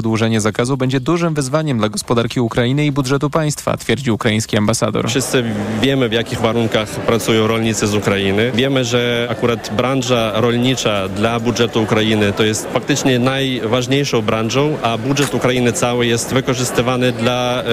przedłużenie zakazu będzie dużym wyzwaniem dla gospodarki Ukrainy i budżetu państwa, twierdził ukraiński ambasador. Wszyscy wiemy, w jakich warunkach pracują rolnicy z Ukrainy. Wiemy, że akurat branża rolnicza dla budżetu Ukrainy to jest faktycznie najważniejszą branżą, a budżet Ukrainy cały jest wykorzystywany dla e,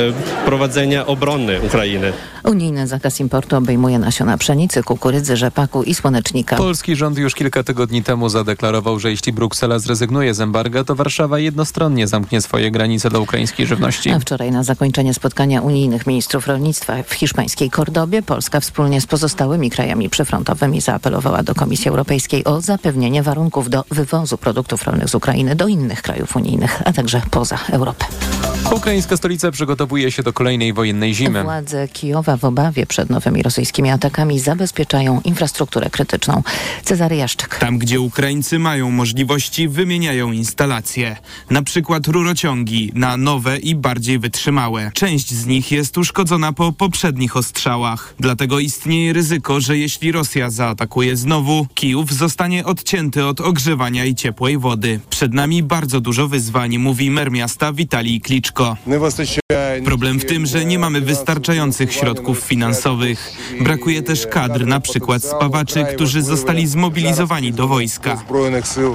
prowadzenia obrony Ukrainy. Unijny zakaz importu obejmuje nasiona pszenicy, kukurydzy, rzepaku i słonecznika. Polski rząd już kilka tygodni temu zadeklarował, że jeśli Bruksela zrezygnuje z embarga, to Warszawa jednostronnie zamknie swoje granice dla ukraińskiej żywności. A wczoraj na zakończenie spotkania unijnych ministrów rolnictwa w hiszpańskiej Kordobie Polska wspólnie z pozostałymi krajami przyfrontowymi zaapelowała do Komisji Europejskiej o zapewnienie warunków do wywozu produktów rolnych z Ukrainy do innych krajów unijnych, a także poza Europę. Ukraińska stolica przygotowuje się do kolejnej wojennej zimy. Władze Kijowa w obawie przed nowymi rosyjskimi atakami zabezpieczają infrastrukturę krytyczną. Cezary Jaszczyk. Tam, gdzie Ukraińcy mają możliwości, wymieniają instalacje. Na przykład rurociągi na nowe i bardziej wytrzymałe. Część z nich jest uszkodzona po poprzednich ostrzałach. Dlatego istnieje ryzyko, że jeśli Rosja zaatakuje znowu, Kijów zostanie odcięty od ogrzewania i ciepłej wody. Przed nami bardzo dużo wyzwań, mówi mer miasta Witalij Kliczko. Problem w tym, że nie mamy wystarczających środków finansowych. Brakuje też kadr, na przykład spawaczy, którzy zostali zmobilizowani do wojska.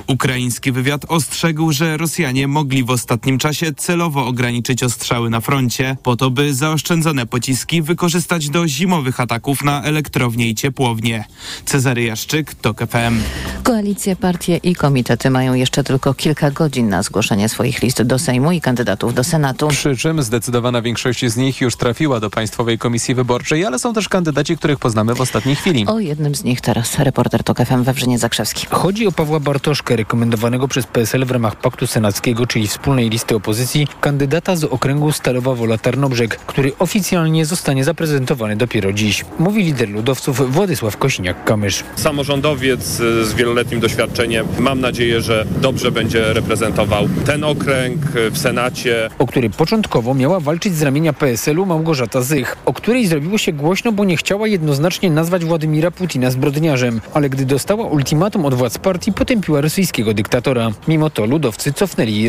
Ukraiński wywiad ostrzegł, że Rosjanie mogli ostatnim czasie celowo ograniczyć ostrzały na froncie, po to by zaoszczędzone pociski wykorzystać do zimowych ataków na elektrownie i ciepłownie. Cezary Jaszczyk, TOK FM. Koalicje, partie i komitety mają jeszcze tylko kilka godzin na zgłoszenie swoich list do Sejmu i kandydatów do Senatu. Przy czym zdecydowana większość z nich już trafiła do Państwowej Komisji Wyborczej, ale są też kandydaci, których poznamy w ostatniej chwili. O jednym z nich teraz reporter TOK FM Wawrzyniec Zakrzewski. Chodzi o Pawła Bartoszkę, rekomendowanego przez PSL w ramach Paktu Senackiego, czyli wspólnej listy opozycji, kandydata z okręgu Stalowa Wola Tarnobrzeg, który oficjalnie zostanie zaprezentowany dopiero dziś. Mówi lider ludowców Władysław Kosiniak-Kamysz. Samorządowiec z wieloletnim doświadczeniem. Mam nadzieję, że dobrze będzie reprezentował ten okręg w Senacie. O który początkowo miała walczyć z ramienia PSL-u Małgorzata Zych, o której zrobiło się głośno, bo nie chciała jednoznacznie nazwać Władimira Putina zbrodniarzem, ale gdy dostała ultimatum od władz partii, potępiła rosyjskiego dyktatora. Mimo to ludowcy cofnęli jej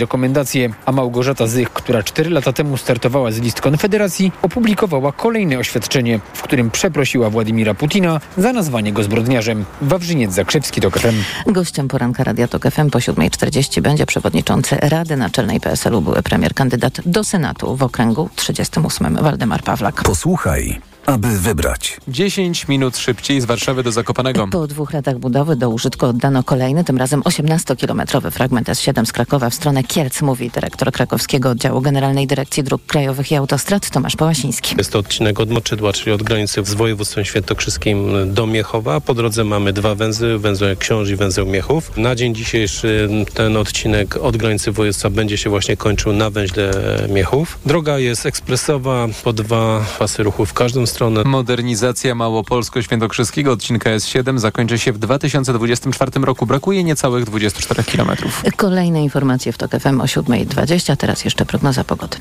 a Małgorzata Zych, która cztery lata temu startowała z list Konfederacji, opublikowała kolejne oświadczenie, w którym przeprosiła Władimira Putina za nazwanie go zbrodniarzem. Wawrzyniec Zakrzewski to FM. Gościem poranka Radia TOK FM po 7.40 będzie przewodniczący Rady Naczelnej PSL-u, były premier kandydat do Senatu w okręgu 38 Waldemar Pawlak. Posłuchaj aby wybrać. 10 minut szybciej z Warszawy do Zakopanego. Po dwóch latach budowy do użytku oddano kolejny, tym razem 18-kilometrowy fragment S7 z Krakowa w stronę Kielc, mówi dyrektor krakowskiego oddziału Generalnej Dyrekcji Dróg Krajowych i Autostrad Tomasz Pałasiński. Jest to odcinek od Moczydła, czyli od granicy z województwem świętokrzyskim do Miechowa. Po drodze mamy dwa węzły, węzeł Książ i węzeł Miechów. Na dzień dzisiejszy ten odcinek od granicy województwa będzie się właśnie kończył na węźle Miechów. Droga jest ekspresowa, po dwa pasy ruchu w każdą stronę. Modernizacja Małopolsko-Świętokrzyskiego odcinka S7 zakończy się w 2024 roku. Brakuje niecałych 24 kilometrów. Kolejne informacje w TOK FM o 7.20. Teraz jeszcze prognoza pogody.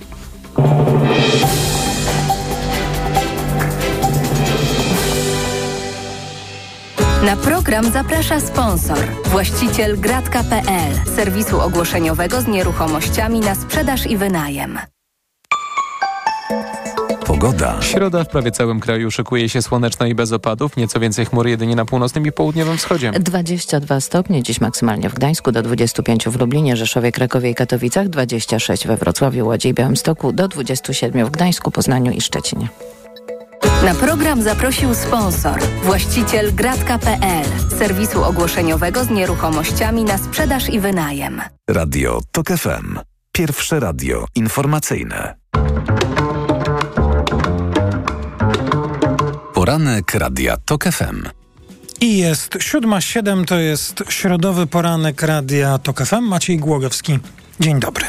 Na program zaprasza sponsor, właściciel gratka.pl, serwisu ogłoszeniowego z nieruchomościami na sprzedaż i wynajem. Pogoda. Środa w prawie całym kraju szykuje się słoneczna i bez opadów. Nieco więcej chmur jedynie na północnym i południowym wschodzie. 22 stopnie, dziś maksymalnie w Gdańsku, do 25 w Lublinie, Rzeszowie, Krakowie i Katowicach, 26 we Wrocławiu, Łodzi i Białymstoku, do 27 w Gdańsku, Poznaniu i Szczecinie. Na program zaprosił sponsor, właściciel gratka.pl, serwisu ogłoszeniowego z nieruchomościami na sprzedaż i wynajem. Radio TOK FM. Pierwsze radio informacyjne. Poranek Radia TOK FM. I jest siódma siedem, to jest środowy poranek Radia TOK FM. Maciej Głogowski. Dzień dobry.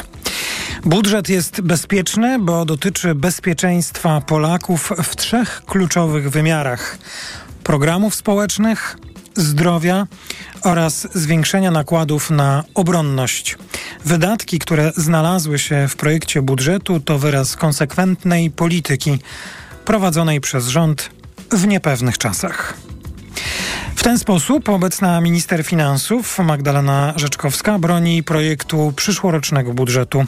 Budżet jest bezpieczny, bo dotyczy bezpieczeństwa Polaków w trzech kluczowych wymiarach: programów społecznych, zdrowia oraz zwiększenia nakładów na obronność. Wydatki, które znalazły się w projekcie budżetu, to wyraz konsekwentnej polityki prowadzonej przez rząd w niepewnych czasach. W ten sposób obecna minister finansów Magdalena Rzeczkowska broni projektu przyszłorocznego budżetu.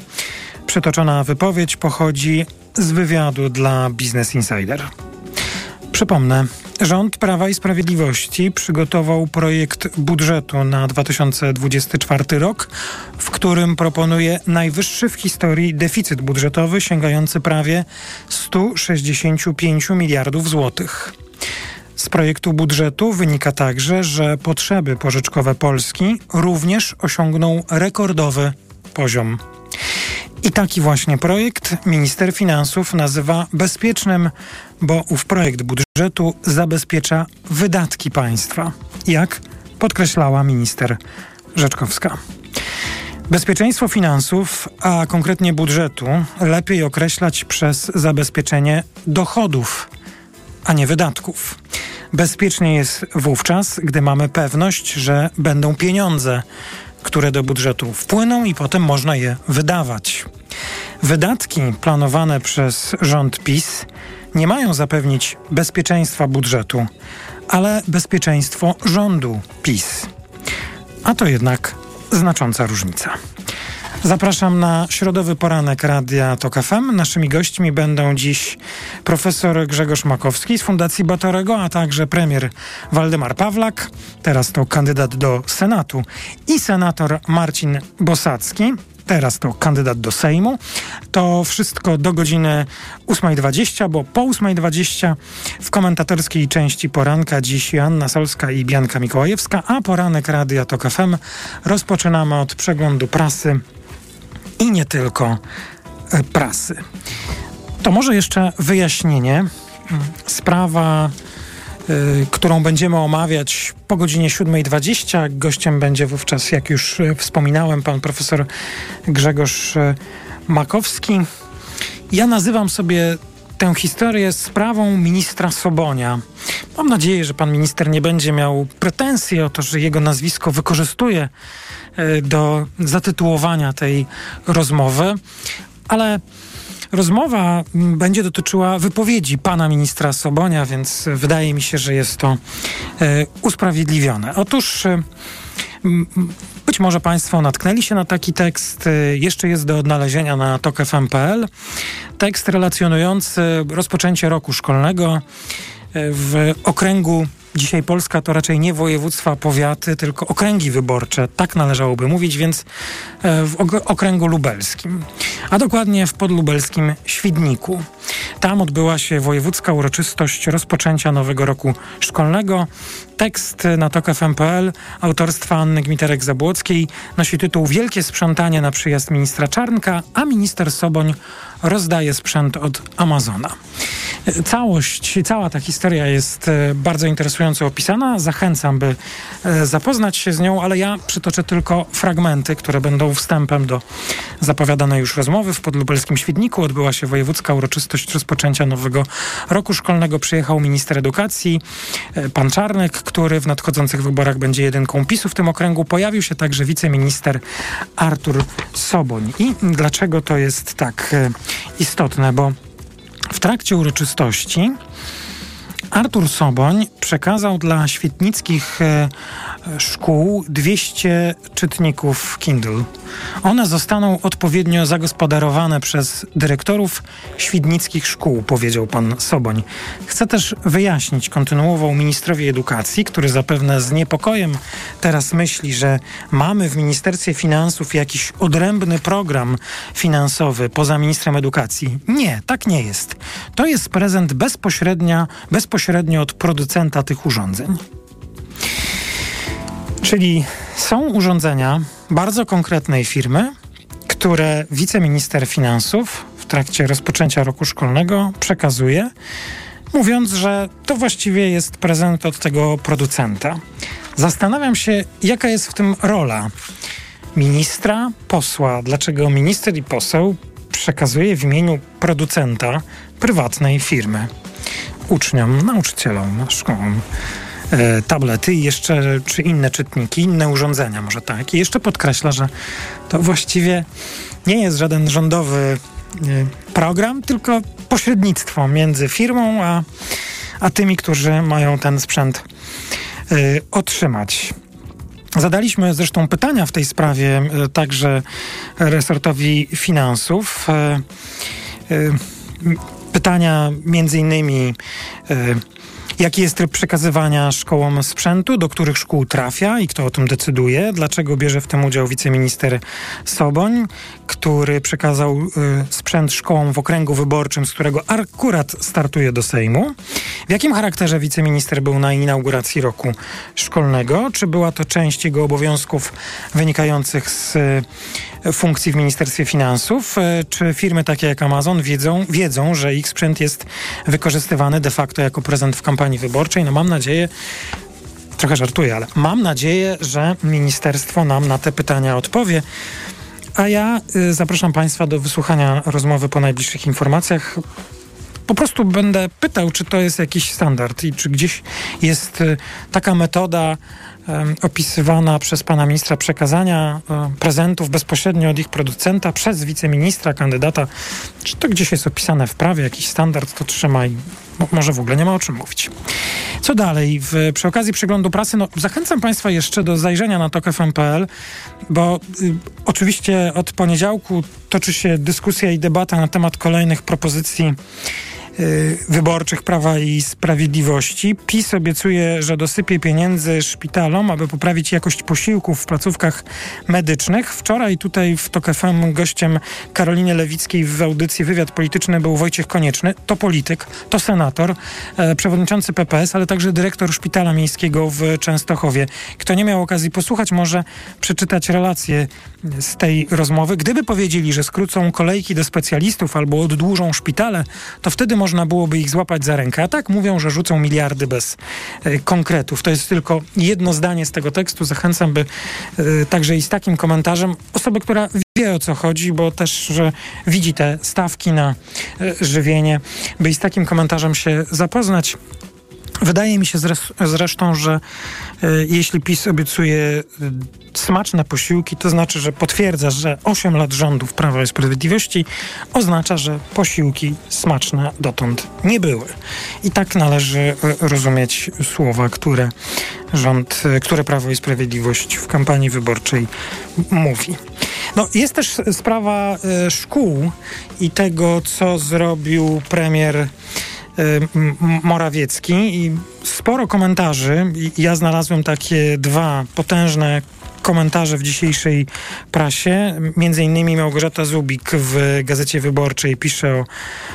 Przytoczona wypowiedź pochodzi z wywiadu dla Business Insider. Przypomnę, rząd Prawa i Sprawiedliwości przygotował projekt budżetu na 2024 rok, w którym proponuje najwyższy w historii deficyt budżetowy sięgający prawie 165 miliardów złotych. Z projektu budżetu wynika także, że potrzeby pożyczkowe Polski również osiągną rekordowy poziom. I taki właśnie projekt minister finansów nazywa bezpiecznym, bo ów projekt budżetu zabezpiecza wydatki państwa, jak podkreślała minister Rzeczkowska. Bezpieczeństwo finansów, a konkretnie budżetu, lepiej określać przez zabezpieczenie dochodów, a nie wydatków. Bezpiecznie jest wówczas, gdy mamy pewność, że będą pieniądze, które do budżetu wpłyną i potem można je wydawać. Wydatki planowane przez rząd PiS nie mają zapewnić bezpieczeństwa budżetu, ale bezpieczeństwo rządu PiS. A to jednak znacząca różnica. Zapraszam na środowy poranek Radia TOK FM. Naszymi gośćmi będą dziś profesor Grzegorz Makowski z Fundacji Batorego, a także premier Waldemar Pawlak, teraz to kandydat do Senatu, i senator Marcin Bosacki, teraz to kandydat do Sejmu. To wszystko do godziny 8.20, bo po 8.20 w komentatorskiej części poranka dziś Joanna Solska i Bianka Mikołajewska, a poranek Radia TOK FM rozpoczynamy od przeglądu prasy i nie tylko e, prasy. To może jeszcze wyjaśnienie. Sprawa, y, którą będziemy omawiać po godzinie 7.20. Gościem będzie wówczas, jak już e, wspominałem, pan profesor Grzegorz Makowski. Ja nazywam sobie tę historię sprawą ministra Sobonia. Mam nadzieję, że pan minister nie będzie miał pretensji o to, że jego nazwisko wykorzystuje do zatytułowania tej rozmowy, ale rozmowa będzie dotyczyła wypowiedzi pana ministra Sobonia, więc wydaje mi się, że jest to e, usprawiedliwione. Otóż e, być może Państwo natknęli się na taki tekst, jeszcze jest do odnalezienia na tokfm.pl. Tekst relacjonujący rozpoczęcie roku szkolnego w okręgu Dzisiaj Polska to raczej nie województwa, powiaty, tylko okręgi wyborcze. Tak należałoby mówić, więc e, w okręgu lubelskim, a dokładnie w podlubelskim Świdniku. Tam odbyła się wojewódzka uroczystość rozpoczęcia nowego roku szkolnego. Tekst na tok.fm.pl autorstwa Anny Gmiterek-Zabłockiej nosi tytuł Wielkie sprzątanie na przyjazd ministra Czarnka, a minister Soboń rozdaje sprzęt od Amazona. Całość, cała ta historia jest e, bardzo interesująco opisana. Zachęcam, by e, zapoznać się z nią, ale ja przytoczę tylko fragmenty, które będą wstępem do zapowiadanej już rozmowy. W podlubelskim Świdniku odbyła się wojewódzka uroczystość rozpoczęcia nowego roku szkolnego. Przyjechał minister edukacji, e, pan Czarnek, który w nadchodzących wyborach będzie jedynką PiSu w tym okręgu. Pojawił się także wiceminister Artur Soboń. I dlaczego to jest tak istotne? Bo w trakcie uroczystości Artur Soboń przekazał dla świetnickich e, szkół 200 czytników Kindle. One zostaną odpowiednio zagospodarowane przez dyrektorów świdnickich szkół, powiedział pan Soboń. Chcę też wyjaśnić, kontynuował ministrowi edukacji, który zapewne z niepokojem teraz myśli, że mamy w Ministerstwie Finansów jakiś odrębny program finansowy poza ministrem edukacji. Nie, tak nie jest. To jest prezent bezpośrednio, bezpośrednio od producenta tych urządzeń. Czyli są urządzenia bardzo konkretnej firmy, które wiceminister finansów w trakcie rozpoczęcia roku szkolnego przekazuje, mówiąc, że to właściwie jest prezent od tego producenta. Zastanawiam się, jaka jest w tym rola ministra, posła. Dlaczego minister i poseł przekazuje w imieniu producenta prywatnej firmy uczniom, nauczycielom, szkołom E, tablety i jeszcze, czy inne czytniki, inne urządzenia, może tak. I jeszcze podkreśla, że to właściwie nie jest żaden rządowy e, program, tylko pośrednictwo między firmą a, a tymi, którzy mają ten sprzęt y, otrzymać. Zadaliśmy zresztą pytania w tej sprawie e, także resortowi finansów. E, pytania między innymi Jaki jest tryb przekazywania szkołom sprzętu, do których szkół trafia i kto o tym decyduje? Dlaczego bierze w tym udział wiceminister Soboń, który przekazał y, sprzęt szkołom w okręgu wyborczym, z którego akurat startuje do Sejmu? W jakim charakterze wiceminister był na inauguracji roku szkolnego? Czy była to część jego obowiązków wynikających z y, funkcji w Ministerstwie Finansów? Y, czy firmy takie jak Amazon wiedzą, wiedzą, że ich sprzęt jest wykorzystywany de facto jako prezent w kampanii wyborczej? No mam nadzieję, trochę żartuję, ale mam nadzieję, że ministerstwo nam na te pytania odpowie. A ja y, zapraszam Państwa do wysłuchania rozmowy po najbliższych informacjach po prostu będę pytał, czy to jest jakiś standard i czy gdzieś jest y, taka metoda opisywana przez pana ministra przekazania prezentów bezpośrednio od ich producenta przez wiceministra, kandydata. Czy to gdzieś jest opisane w prawie, jakiś standard to trzyma i może w ogóle nie ma o czym mówić. Co dalej? W, przy okazji przeglądu prasy, no, zachęcam Państwa jeszcze do zajrzenia na tok.fm.pl, bo y, oczywiście od poniedziałku toczy się dyskusja i debata na temat kolejnych propozycji wyborczych Prawa i Sprawiedliwości. PiS obiecuje, że dosypie pieniędzy szpitalom, aby poprawić jakość posiłków w placówkach medycznych. Wczoraj tutaj w TOK FM gościem Karoliny Lewickiej w audycji Wywiad Polityczny był Wojciech Konieczny. To polityk, to senator, e, przewodniczący PPS, ale także dyrektor Szpitala Miejskiego w Częstochowie. Kto nie miał okazji posłuchać, może przeczytać relację z tej rozmowy. Gdyby powiedzieli, że skrócą kolejki do specjalistów albo oddłużą szpitale, to wtedy można byłoby ich złapać za rękę. A tak mówią, że rzucą miliardy bez e, konkretów. To jest tylko jedno zdanie z tego tekstu. Zachęcam, by e, także i z takim komentarzem osoby, która wie o co chodzi, bo też że widzi te stawki na e, żywienie, by i z takim komentarzem się zapoznać. Wydaje mi się zresztą, że y, jeśli PiS obiecuje y, smaczne posiłki, to znaczy, że potwierdza, że 8 lat rządów Prawa i Sprawiedliwości oznacza, że posiłki smaczne dotąd nie były. I tak należy y, rozumieć słowa, które rząd, które Prawo i Sprawiedliwość w kampanii wyborczej mówi. No, jest też sprawa szkół i tego, co zrobił premier Morawiecki i sporo komentarzy. Ja znalazłem takie dwa potężne komentarze w dzisiejszej prasie. Między innymi Małgorzata Zubik w Gazecie Wyborczej pisze o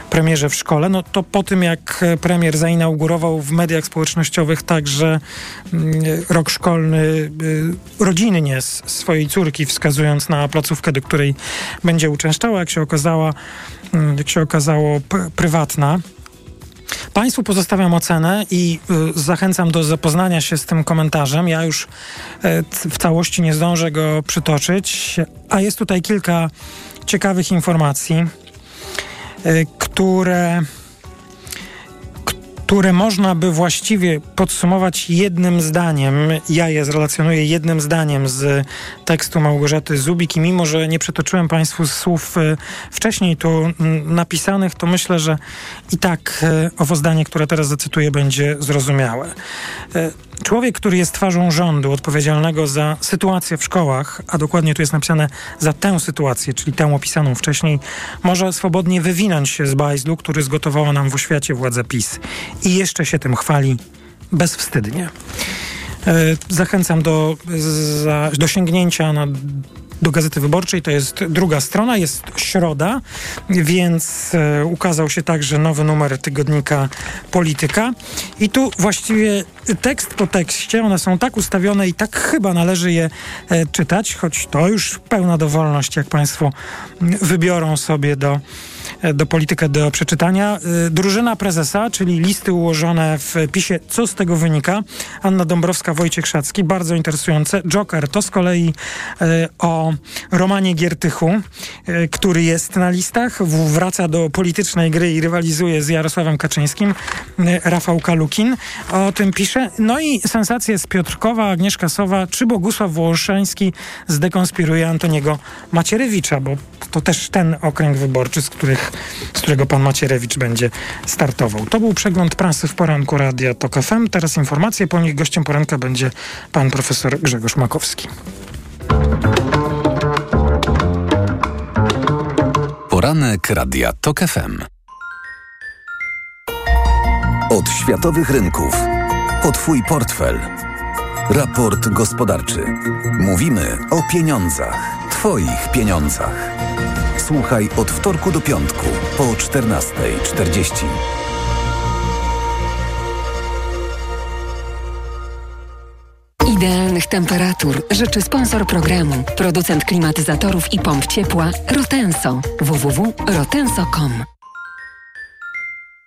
premierze w szkole. No to po tym, jak premier zainaugurował w mediach społecznościowych także mm, rok szkolny y, rodzinnie swojej córki, wskazując na placówkę, do której będzie uczęszczała, jak się okazała, mm, jak się okazało, prywatna. Państwu pozostawiam ocenę i y, zachęcam do zapoznania się z tym komentarzem. Ja już y, w całości nie zdążę go przytoczyć, a jest tutaj kilka ciekawych informacji, y, które które można by właściwie podsumować jednym zdaniem. Ja je zrelacjonuję jednym zdaniem z tekstu Małgorzaty Zubik i mimo, że nie przetoczyłem Państwu słów e, wcześniej tu napisanych, to myślę, że i tak e, owo zdanie, które teraz zacytuję, będzie zrozumiałe. E, człowiek, który jest twarzą rządu odpowiedzialnego za sytuację w szkołach, a dokładnie tu jest napisane za tę sytuację, czyli tę opisaną wcześniej, może swobodnie wywinąć się z bajzlu, który zgotowała nam w oświacie władza PiS. I jeszcze się tym chwali bezwstydnie. E, zachęcam do, do sięgnięcia na do Gazety Wyborczej. To jest druga strona, jest środa, więc e, ukazał się także nowy numer tygodnika Polityka. I tu właściwie tekst po tekście, one są tak ustawione i tak chyba należy je e, czytać, choć to już pełna dowolność, jak Państwo wybiorą sobie do do politykę do przeczytania. Y, drużyna prezesa, czyli listy ułożone w pisie, co z tego wynika. Anna Dąbrowska, Wojciech Szacki, bardzo interesujące. Joker to z kolei y, o Romanie Giertychu, który jest na listach, wraca do politycznej gry i rywalizuje z Jarosławem Kaczyńskim. Rafał Kalukin o tym pisze. No i sensacje z Piotrkowa, Agnieszka Sowa, czy Bogusław Wołoszański zdekonspiruje Antoniego Macierewicza, bo to też ten okręg wyborczy, z których z którego pan Macierewicz będzie startował. To był przegląd prasy w poranku Radia TOK FM. Teraz informacje, po nich gościem poranka będzie pan profesor Grzegorz Makowski. Poranek Radia TOK FM. Od światowych rynków. O Twój portfel. Raport gospodarczy. Mówimy o pieniądzach. Twoich pieniądzach. Słuchaj od wtorku do piątku po 14.40. Idealnych temperatur życzy sponsor programu, producent klimatyzatorów i pomp ciepła Rotenso. www.rotenso.com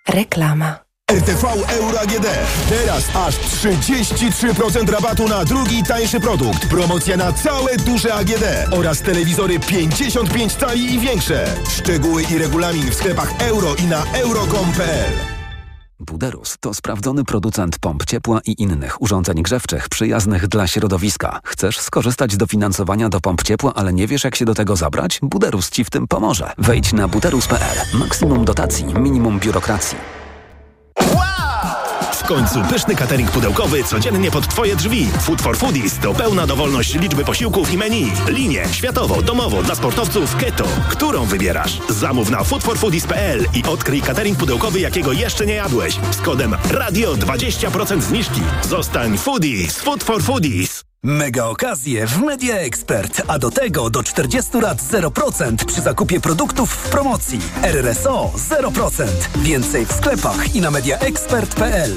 Reklama. RTV Euro AGD. Teraz aż 33% rabatu na drugi tańszy produkt. Promocja na całe duże AGD oraz telewizory 55 cali i większe. Szczegóły i regulamin w sklepach euro i na euro.com.pl. Buderus to sprawdzony producent pomp ciepła i innych urządzeń grzewczych przyjaznych dla środowiska. Chcesz skorzystać z dofinansowania do pomp ciepła, ale nie wiesz jak się do tego zabrać? Buderus Ci w tym pomoże. Wejdź na buderus.pl. Maksimum dotacji, minimum biurokracji. W końcu pyszny catering pudełkowy codziennie pod Twoje drzwi. Food for Foodies to pełna dowolność liczby posiłków i menu. Linię światowo, domowo dla sportowców keto. Którą wybierasz? Zamów na foodforfoodies.pl i odkryj catering pudełkowy, jakiego jeszcze nie jadłeś. Z kodem RADIO 20% zniżki. Zostań foodies. Food for Foodies. Mega okazje w Media Expert, a do tego do 40 lat 0% przy zakupie produktów w promocji. RRSO 0%. Więcej w sklepach i na mediaexpert.pl.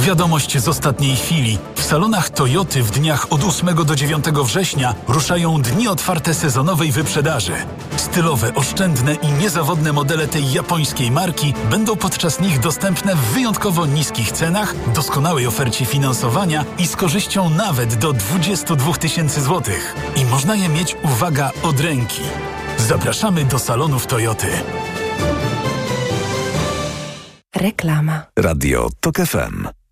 Wiadomość z ostatniej chwili. W salonach Toyoty w dniach od 8 do 9 września ruszają dni otwarte sezonowej wyprzedaży. Stylowe, oszczędne i niezawodne modele tej japońskiej marki będą podczas nich dostępne w wyjątkowo niskich cenach, doskonałej ofercie finansowania i z korzyścią nawet do 22 tysięcy złotych. I można je mieć, uwaga, od ręki. Zapraszamy do salonów Toyoty. Reklama. Radio TOK FM.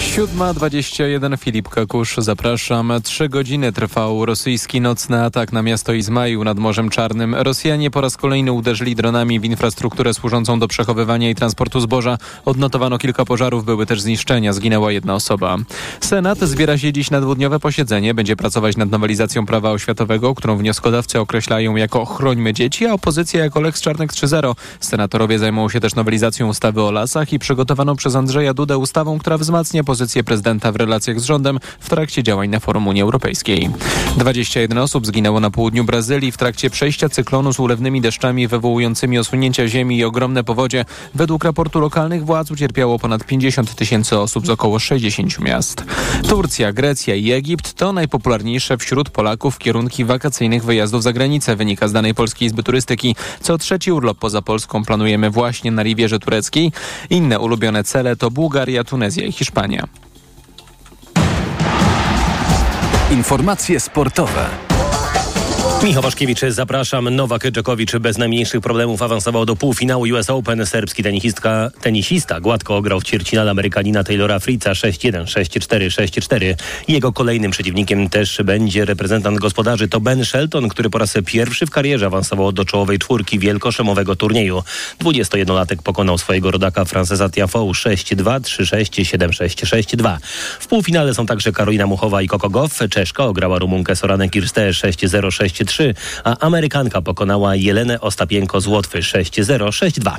7.21 Filip Kakusz, zapraszam. Trzy godziny trwał rosyjski nocny atak na miasto Izmaił nad Morzem Czarnym. Rosjanie po raz kolejny uderzyli dronami w infrastrukturę służącą do przechowywania i transportu zboża. Odnotowano kilka pożarów, były też zniszczenia, zginęła jedna osoba. Senat zbiera się dziś na dwudniowe posiedzenie, będzie pracować nad nowelizacją prawa oświatowego, którą wnioskodawcy określają jako chrońmy dzieci, a opozycja jako Lex Czarnek 3.0. Senatorowie zajmą się też nowelizacją ustawy o lasach i przygotowaną przez Andrzeja Dudę ustawą, która wzmacnia pozycję prezydenta w relacjach z rządem w trakcie działań na forum Unii Europejskiej. 21 osób zginęło na południu Brazylii w trakcie przejścia cyklonu z ulewnymi deszczami wywołującymi osunięcia ziemi i ogromne powodzie. Według raportu lokalnych władz ucierpiało ponad 50 tysięcy osób z około 60 miast. Turcja, Grecja i Egipt to najpopularniejsze wśród Polaków kierunki wakacyjnych wyjazdów za granicę, wynika z danej Polskiej Izby Turystyki. Co trzeci urlop poza Polską planujemy właśnie na Riwierze Tureckiej. Inne ulubione cele to Bułgaria, Tunezja i Hiszpania. Informacje sportowe. Michał Waszkiewicz, zapraszam. Nowak Dżokowicz bez najmniejszych problemów awansował do półfinału US Open. Serbski tenisistka, tenisista gładko ograł w ćwierćfinale Amerykanina Taylora Fritza 6-1, 6-4, 6-4. Jego kolejnym przeciwnikiem też będzie reprezentant gospodarzy to Ben Shelton, który po raz pierwszy w karierze awansował do czołowej czwórki wielkoszemowego turnieju. 21-latek pokonał swojego rodaka Francesa Tiafoe 6-2, 3-6, 7-6, 6-2. W półfinale są także Karolina Muchowa i Koko Goff. Czeszka ograła Rumunkę Soranę Kirste 6-0, 6-3 a Amerykanka pokonała Jelenę Ostapienko z Łotwy 6-0, 6-2.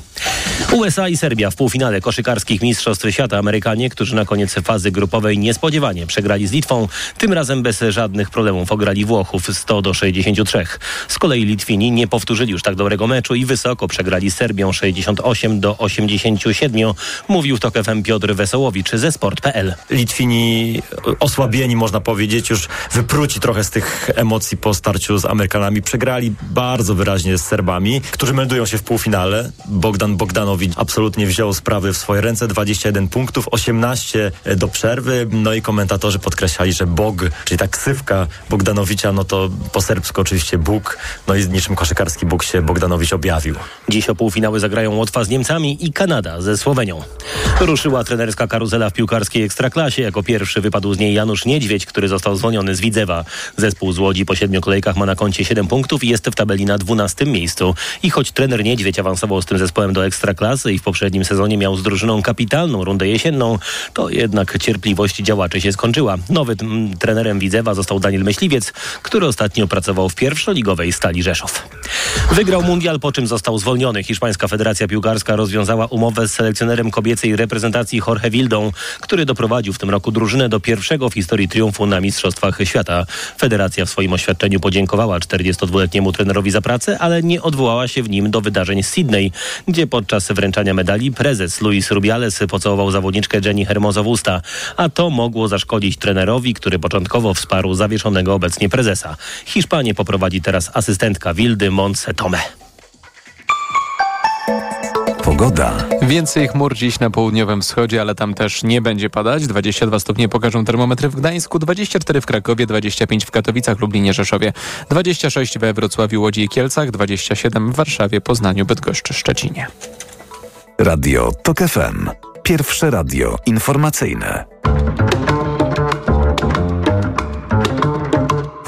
USA i Serbia w półfinale koszykarskich Mistrzostw Świata. Amerykanie, którzy na koniec fazy grupowej niespodziewanie przegrali z Litwą, tym razem bez żadnych problemów ograli Włochów 100 do 63. Z kolei Litwini nie powtórzyli już tak dobrego meczu i wysoko przegrali z Serbią 68 do 87. Mówił to FM Piotr Wesołowicz ze sport.pl. Litwini osłabieni, można powiedzieć, już wypruci trochę z tych emocji po starciu z Amerykanami Amerykanami. Przegrali bardzo wyraźnie z Serbami, którzy meldują się w półfinale. Bogdan Bogdanowicz absolutnie wziął sprawy w swoje ręce. 21 punktów, 18 do przerwy. No i komentatorzy podkreślali, że Bog, czyli ta ksywka Bogdanowicza, no to po serbsku oczywiście Bóg. No i niczym koszykarski Bóg się Bogdanowicz objawił. Dziś o półfinały zagrają Łotwa z Niemcami i Kanada ze Słowenią. Ruszyła trenerska karuzela w piłkarskiej ekstraklasie. Jako pierwszy wypadł z niej Janusz Niedźwiedź, który został zwolniony z Widzewa. Zespół z Łodzi po siedmiu kolejkach ma na koncie 7 punktów i jest w tabeli na 12 miejscu. I choć trener Niedźwiedź awansował z tym zespołem do ekstraklasy i w poprzednim sezonie miał z drużyną kapitalną rundę jesienną, to jednak cierpliwość działaczy się skończyła. Nowym trenerem Widzewa został Daniel Myśliwiec, który ostatnio pracował w pierwszoligowej Stali Rzeszów. Wygrał mundial, po czym został zwolniony. Hiszpańska Federacja Piłkarska rozwiązała umowę z selekcjonerem kobiecej reprezentacji Jorge Wildą, który doprowadził w tym roku drużynę do pierwszego w historii triumfu na Mistrzostwach Świata. Federacja w swoim oświadczeniu podziękowała 42-letniemu trenerowi za pracę, ale nie odwołała się w nim do wydarzeń z Sydney, gdzie podczas wręczania medali prezes Luis Rubiales pocałował zawodniczkę Jenny Hermoso w usta, a to mogło zaszkodzić trenerowi, który początkowo wsparł zawieszonego obecnie prezesa. Hiszpanię poprowadzi teraz asystentka Wildy Montse Tome. Pogoda. Więcej chmur dziś na południowym wschodzie, ale tam też nie będzie padać. 22 stopnie pokażą termometry w Gdańsku, 24 w Krakowie, 25 w Katowicach, Lublinie, Rzeszowie, 26 we Wrocławiu, Łodzi i Kielcach, 27 w Warszawie, Poznaniu, Bydgoszczy, Szczecinie. Radio TOK FM. Pierwsze radio informacyjne.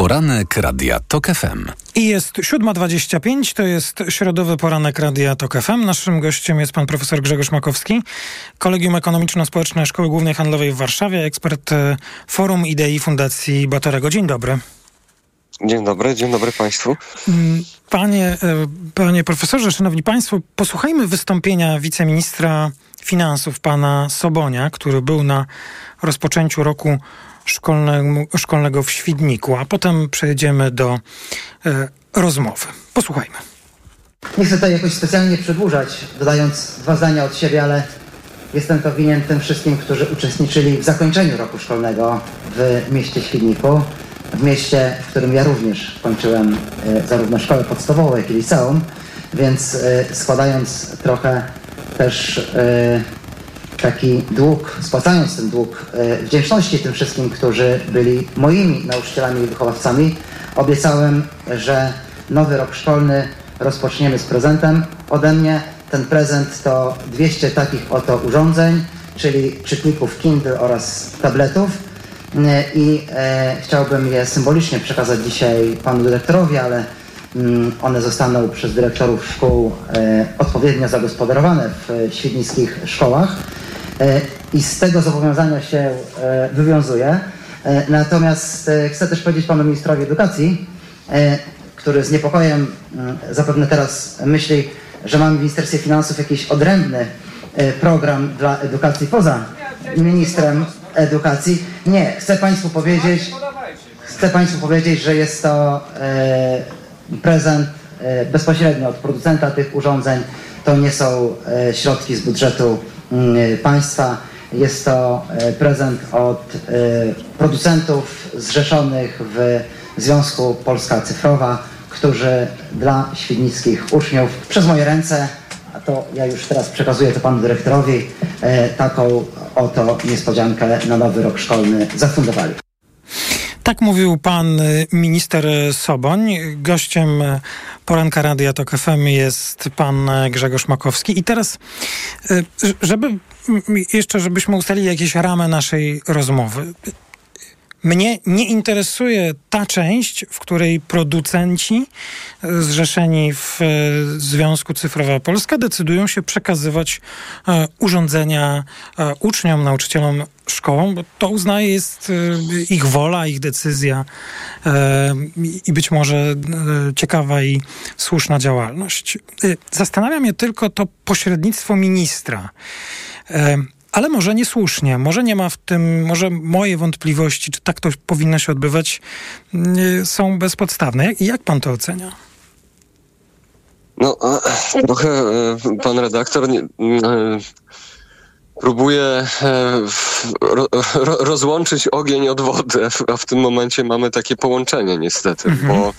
Poranek Radia TOK FM. I jest 7.25, to jest środowy poranek Radia TOK FM. Naszym gościem jest pan profesor Grzegorz Makowski, Kolegium Ekonomiczno-Społeczne Szkoły Głównej Handlowej w Warszawie, ekspert e, Forum Idei Fundacji Batorego. Dzień dobry. Dzień dobry, dzień dobry Państwu. Mm, panie, e, panie profesorze, szanowni państwo, posłuchajmy wystąpienia wiceministra finansów, pana Sobonia, który był na rozpoczęciu roku szkolnego, w Świdniku, a potem przejdziemy do e, rozmowy. Posłuchajmy. Nie chcę tutaj jakoś specjalnie przedłużać, dodając dwa zdania od siebie, ale jestem to winien tym wszystkim, którzy uczestniczyli w zakończeniu roku szkolnego w mieście Świdniku, w mieście, w którym ja również kończyłem e, zarówno szkołę podstawową, jak i liceum, więc e, składając trochę też e, taki dług, spłacając ten dług e, wdzięczności tym wszystkim, którzy byli moimi nauczycielami i wychowawcami, obiecałem, że nowy rok szkolny rozpoczniemy z prezentem ode mnie. Ten prezent to 200 takich oto urządzeń, czyli czytników Kindle oraz tabletów. E, I e, chciałbym je symbolicznie przekazać dzisiaj panu dyrektorowi, ale mm, one zostaną przez dyrektorów szkół e, odpowiednio zagospodarowane w świdnickich szkołach. E, I z tego zobowiązania się e, wywiązuję. E, natomiast chcę też powiedzieć panu ministrowi edukacji, który z niepokojem mm, zapewne teraz myśli, że mamy w Ministerstwie Finansów jakiś odrębny program dla edukacji poza ministrem edukacji. Nie, chcę Państwu powiedzieć, chcę Państwu powiedzieć, że jest to prezent bezpośrednio od producenta tych urządzeń. To nie są środki z budżetu państwa. Jest to e, prezent od e, producentów zrzeszonych w Związku Polska Cyfrowa, którzy dla świdnickich uczniów przez moje ręce, a to ja już teraz przekazuję to panu dyrektorowi, taką oto niespodziankę na nowy rok szkolny zafundowali. Tak mówił pan y, minister Soboń. Gościem y, poranka Radia Tok FM jest pan y, Grzegorz Makowski. I teraz, żeby jeszcze, żebyśmy ustalili jakieś ramy naszej rozmowy. Mnie nie interesuje ta część, w której producenci e, zrzeszeni w e, Związku Cyfrowa Polska decydują się przekazywać e, urządzenia uczniom, nauczycielom, szkołom, bo to uznaje jest ich wola, ich decyzja i być może ciekawa i słuszna działalność. Zastanawia mnie tylko to pośrednictwo ministra. Ale może niesłusznie, może nie ma w tym, może moje wątpliwości, czy tak to powinno się odbywać, są bezpodstawne. Jak, jak pan to ocenia? No, trochę e, pan redaktor nie, próbuje rozłączyć ogień od wody, a w tym momencie mamy takie połączenie niestety, mhm. bo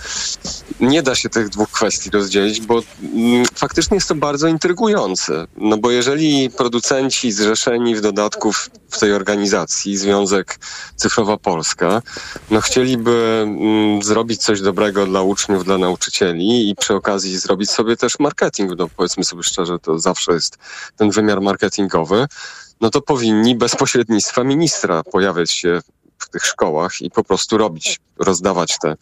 nie da się tych dwóch kwestii rozdzielić, bo mm, faktycznie jest to bardzo intrygujące. No bo jeżeli producenci zrzeszeni w dodatku w tej organizacji, Związek Cyfrowa Polska, no chcieliby mm, zrobić coś dobrego dla uczniów, dla nauczycieli i przy okazji zrobić sobie też marketing, no powiedzmy sobie szczerze, to zawsze jest ten wymiar marketingowy, no to powinni bez pośrednictwa ministra pojawiać się w tych szkołach i po prostu robić, rozdawać te,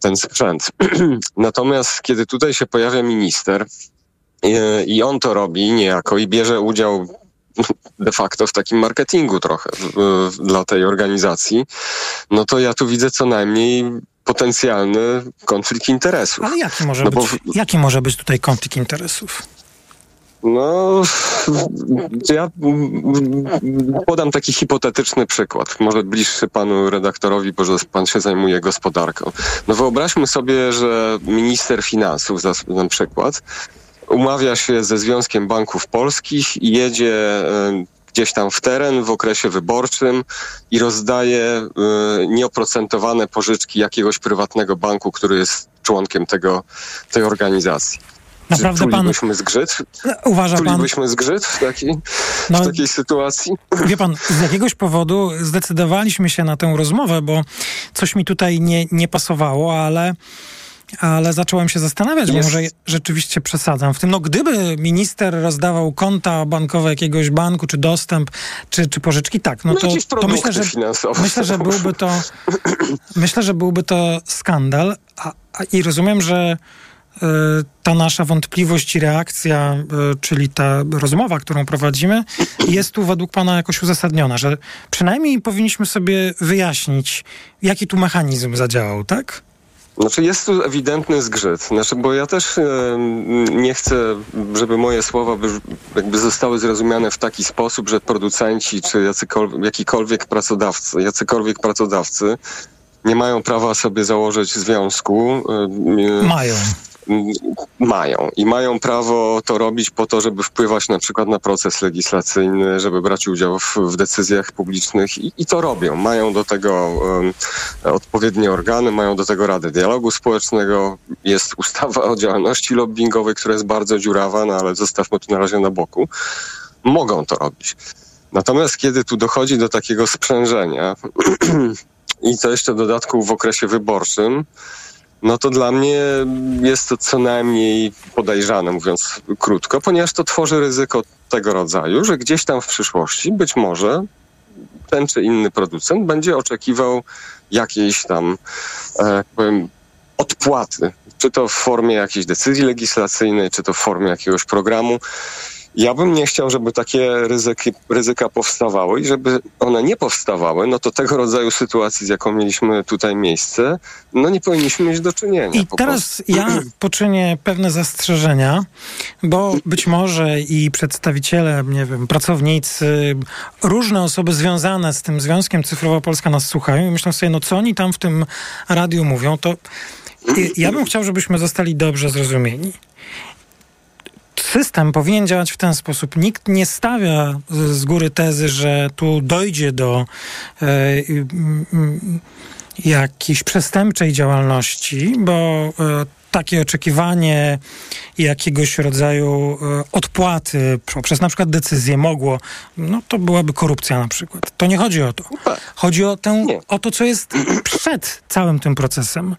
ten sprzęt. Natomiast kiedy tutaj się pojawia minister i, i on to robi niejako i bierze udział de facto w takim marketingu trochę dla tej organizacji, no to ja tu widzę co najmniej potencjalny konflikt interesów. Ale jaki może, no być, bo... jaki może być tutaj konflikt interesów? No, ja podam taki hipotetyczny przykład, może bliższy panu redaktorowi, bo pan się zajmuje gospodarką. No wyobraźmy sobie, że minister finansów, na przykład, umawia się ze Związkiem Banków Polskich i jedzie e, gdzieś tam w teren w okresie wyborczym i rozdaje e, nieoprocentowane pożyczki jakiegoś prywatnego banku, który jest członkiem tego, tej organizacji. Naprawdę czulibyśmy pan... zgrzyt? Uważa czulibyśmy pan... zgrzyt w takiej, no, w takiej sytuacji? Wie pan, z jakiegoś powodu zdecydowaliśmy się na tę rozmowę, bo coś mi tutaj nie, nie pasowało, ale ale zacząłem się zastanawiać, bo może rzeczywiście przesadzam w tym. No gdyby minister rozdawał konta bankowe jakiegoś banku, czy dostęp, czy, czy pożyczki, tak, no, no to, to myślę, że, myślę, że byłby to myślę, że byłby to skandal, a, a, i rozumiem, że ta nasza wątpliwość i reakcja, e, czyli ta rozmowa, którą prowadzimy, jest tu według Pana jakoś uzasadniona, że przynajmniej powinniśmy sobie wyjaśnić, jaki tu mechanizm zadziałał, tak? Znaczy jest tu ewidentny zgrzyt, znaczy, bo ja też e, nie chcę, żeby moje słowa by, jakby zostały zrozumiane w taki sposób, że producenci czy jakikolwiek pracodawcy, jacykolwiek pracodawcy nie mają prawa sobie założyć związku. Mają mają i mają prawo to robić po to, żeby wpływać na przykład na proces legislacyjny, żeby brać udział w, w decyzjach publicznych i, i, to robią. Mają do tego um, odpowiednie organy, mają do tego Radę Dialogu Społecznego, jest ustawa o działalności lobbyingowej, która jest bardzo dziurawa, no ale zostawmy to na razie na boku. Mogą to robić. Natomiast kiedy tu dochodzi do takiego sprzężenia i to jeszcze w dodatku w okresie wyborczym, no to dla mnie jest to co najmniej podejrzane, mówiąc krótko, ponieważ to tworzy ryzyko tego rodzaju, że gdzieś tam w przyszłości być może ten czy inny producent będzie oczekiwał jakiejś tam, e, powiem, odpłaty, czy to w formie jakiejś decyzji legislacyjnej, czy to w formie jakiegoś programu. Ja bym nie chciał, żeby takie ryzyki, ryzyka powstawały i żeby one nie powstawały, no to tego rodzaju sytuacji, z jaką mieliśmy tutaj miejsce, no nie powinniśmy mieć do czynienia. I teraz prostu. ja poczynię pewne zastrzeżenia, bo być może i przedstawiciele, nie wiem, pracownicy, różne osoby związane z tym Związkiem Cyfrowa Polska nas słuchają i myślą sobie, no co oni tam w tym radiu mówią, to ja bym chciał, żebyśmy zostali dobrze zrozumieni system powinien działać w ten sposób. Nikt nie stawia z góry tezy, że tu dojdzie do e, jakiejś przestępczej działalności, bo e, takie oczekiwanie jakiegoś rodzaju e, odpłaty poprzez na przykład decyzję mogło, no to byłaby korupcja na przykład. To nie chodzi o to. Chodzi o, tę, o to, co jest przed całym tym procesem.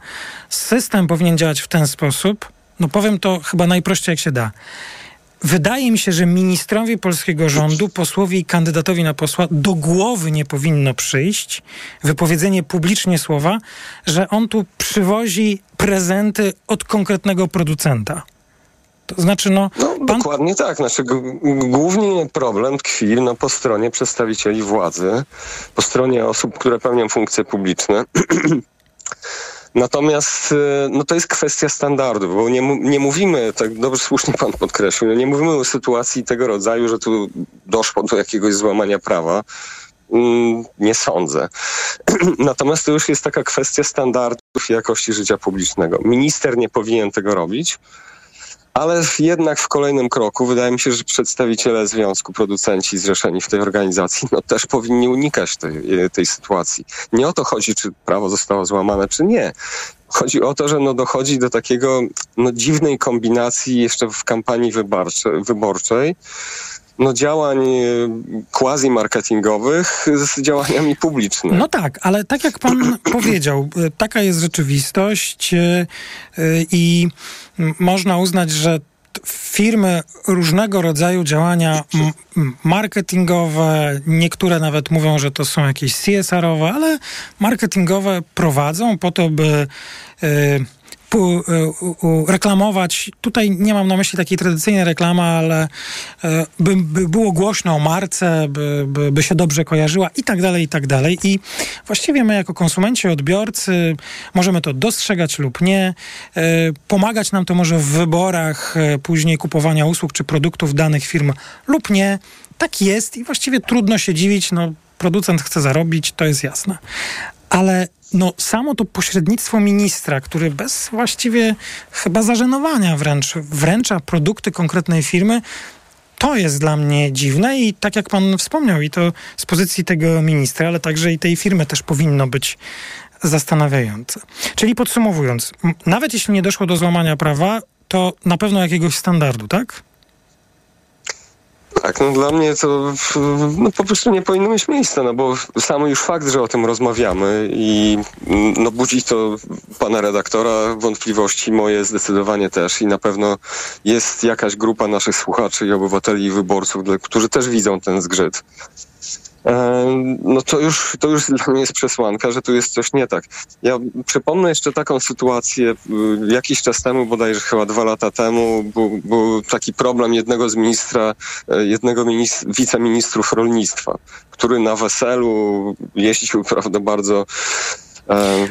System powinien działać w ten sposób, no powiem to chyba najprościej jak się da. Wydaje mi się, że ministrowi polskiego rządu, posłowi i kandydatowi na posła do głowy nie powinno przyjść wypowiedzenie publicznie słowa, że on tu przywozi prezenty od konkretnego producenta. To znaczy, no. no pan... Dokładnie tak. Znaczy, głównie problem tkwi no, po stronie przedstawicieli władzy, po stronie osób, które pełnią funkcje publiczne. Natomiast y, no to jest kwestia standardów, bo nie, nie mówimy, tak dobrze słusznie pan podkreślił, no nie mówimy o sytuacji tego rodzaju, że tu doszło do jakiegoś złamania prawa. Mm, nie sądzę. Natomiast to już jest taka kwestia standardów i jakości życia publicznego. Minister nie powinien tego robić. Ale jednak w kolejnym kroku wydaje mi się, że przedstawiciele związku, producenci zrzeszeni w tej organizacji, no też powinni unikać tej, tej sytuacji. Nie o to chodzi, czy prawo zostało złamane, czy nie. Chodzi o to, że no dochodzi do takiego no, dziwnej kombinacji jeszcze w kampanii wyborczej no, działań e, quasi-marketingowych z działaniami publicznymi. No tak, ale tak jak pan powiedział, e, taka jest rzeczywistość e, i można uznać, że firmy różnego rodzaju działania marketingowe, niektóre nawet mówią, że to są jakieś CSR-owe, ale marketingowe prowadzą po to, by E, reklamować, tutaj nie mam na myśli takiej tradycyjnej reklamy, ale e, by, by było głośno o marce, by, by, by, się dobrze kojarzyła i tak dalej, i tak dalej. I właściwie my jako konsumenci, odbiorcy możemy to dostrzegać lub nie. E, pomagać nam to może w wyborach później kupowania usług czy produktów danych firm lub nie. Tak jest i właściwie trudno się dziwić, no producent chce zarobić, to jest jasne. Ale no, samo to pośrednictwo ministra, który bez właściwie chyba zażenowania wręcz wręcza produkty konkretnej firmy, to jest dla mnie dziwne i tak jak pan wspomniał, i to z pozycji tego ministra, ale także i tej firmy też powinno być zastanawiające. Czyli podsumowując, nawet jeśli nie doszło do złamania prawa, to na pewno jakiegoś standardu, tak? Tak, no dla mnie to no, po prostu nie powinno mieć miejsca, no bo sam już fakt, że o tym rozmawiamy i no, budzi to pana redaktora wątpliwości, moje zdecydowanie też i na pewno jest jakaś grupa naszych słuchaczy i obywateli i wyborców, którzy też widzą ten zgrzyt. E, no to już, to już dla mnie jest przesłanka, że tu jest coś nie tak. Ja przypomnę jeszcze taką sytuację, y, jakiś czas temu, bodajże chyba dwa lata temu, był, był taki problem jednego z ministra, e, jednego minist- wiceministrów rolnictwa, który na weselu jeździł, prawda, bardzo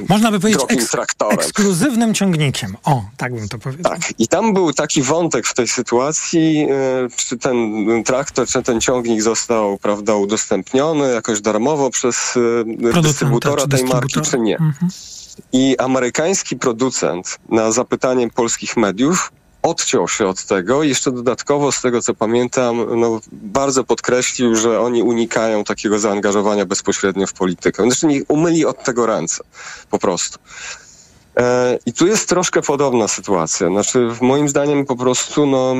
można by powiedzieć eks ekskluzywnym ciągnikiem. O, tak bym to powiedział. Tak. I tam był taki wątek w tej sytuacji, e, czy ten traktor, czy ten ciągnik został, prawda, udostępniony jakoś darmowo przez e, dystrybutora tej dystrybutor? marki, czy nie. Mhm. I amerykański producent na zapytanie polskich mediów odciął się od tego jeszcze dodatkowo, z tego co pamiętam, no, bardzo podkreślił, że oni unikają takiego zaangażowania bezpośrednio w politykę. Znaczy nie umyli od tego ręce, po prostu. E, I tu jest troszkę podobna sytuacja. Znaczy, moim zdaniem po prostu, no,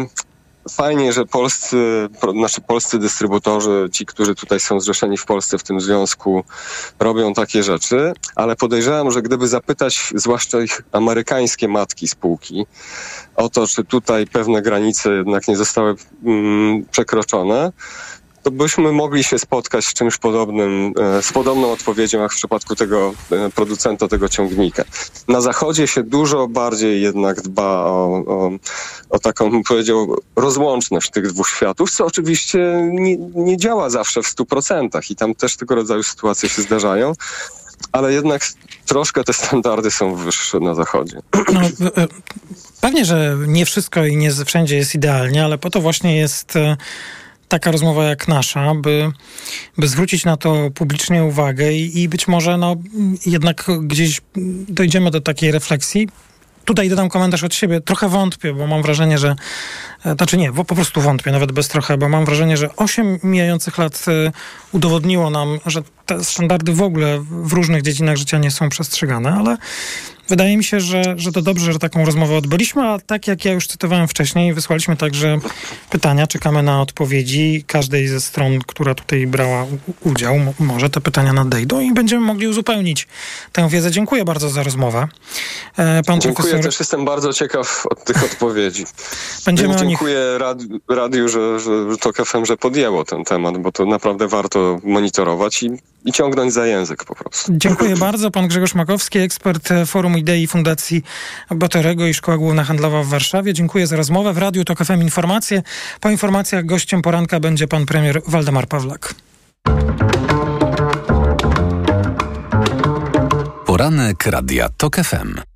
fajnie, że polscy, znaczy polscy dystrybutorzy, ci, którzy tutaj są zrzeszeni w Polsce w tym związku, robią takie rzeczy, ale podejrzewam, że gdyby zapytać zwłaszcza ich amerykańskie matki spółki o to, czy tutaj pewne granice jednak nie zostały mm, przekroczone, to byśmy mogli się spotkać z czymś podobnym, e, z podobną odpowiedzią jak w przypadku tego e, producenta tego ciągnika. Na zachodzie się dużo bardziej jednak dba o, o, o taką, bym powiedział, rozłączność tych dwóch światów, co oczywiście nie, nie działa zawsze w stu procentach i tam też tego rodzaju sytuacje się zdarzają ale jednak troszkę te standardy są wyższe na zachodzie. No, e, pewnie, że nie wszystko i nie wszędzie jest idealnie, ale po to właśnie jest taka rozmowa jak nasza, by, by zwrócić na to publicznie uwagę i, i być może no, jednak gdzieś dojdziemy do takiej refleksji. Tutaj dodam komentarz od siebie. Trochę wątpię, bo mam wrażenie, że. E, znaczy nie, po prostu wątpię, nawet bez trochę, bo mam wrażenie, że 8 mijających lat e, udowodniło nam, że te standardy w ogóle w różnych dziedzinach życia nie są przestrzegane, ale Wydaje mi się, że, że to dobrze, że taką rozmowę odbyliśmy, a tak jak ja już cytowałem wcześniej, wysłaliśmy także pytania, czekamy na odpowiedzi każdej ze stron, która tutaj brała udział. Może te pytania nadejdą i będziemy mogli uzupełnić tę wiedzę. Dziękuję bardzo za rozmowę. E, pan Dziękuję, profesor... też jestem bardzo ciekaw od tych odpowiedzi. Będziemy Dziękuję nich... radiu, że, że, że to KFM, że podjęło ten temat, bo to naprawdę warto monitorować i, i ciągnąć za język po prostu. Dziękuję bardzo. Pan Grzegorz Makowski, ekspert Forum Idei Fundacji Batorego i Szkoła Główna Handlowa w Warszawie. Dziękuję za rozmowę. W Radiu TOK FM Informacje. Po informacjach gościem poranka będzie pan premier Waldemar Pawlak. Poranek Radia TOK FM.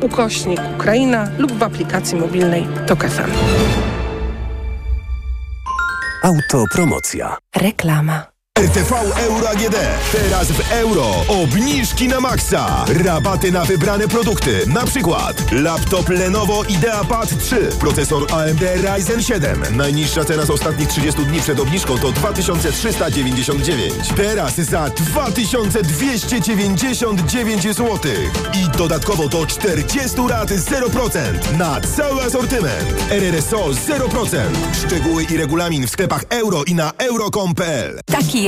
ukośnik Ukraina lub w aplikacji mobilnej TOK FM. Autopromocja. Reklama. RTV Euro AGD. Teraz w euro. Obniżki na maksa. Rabaty na wybrane produkty. Na przykład laptop Lenovo IdeaPad 3. Procesor AMD Ryzen 7. Najniższa cena z ostatnich 30 dni przed obniżką to 2399. Teraz za 2299 zł. I dodatkowo do 40 lat 0% na cały asortyment. RRSO 0%. Szczegóły i regulamin w sklepach euro i na euro.com.pl. Taki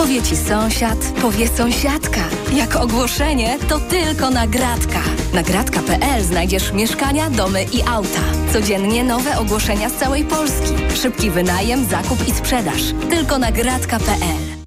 Powie ci sąsiad, powie sąsiadka. Jak ogłoszenie, to tylko nagradka. Nagradka.pl znajdziesz mieszkania, domy i auta. Codziennie nowe ogłoszenia z całej Polski. Szybki wynajem, zakup i sprzedaż. Tylko nagradka.pl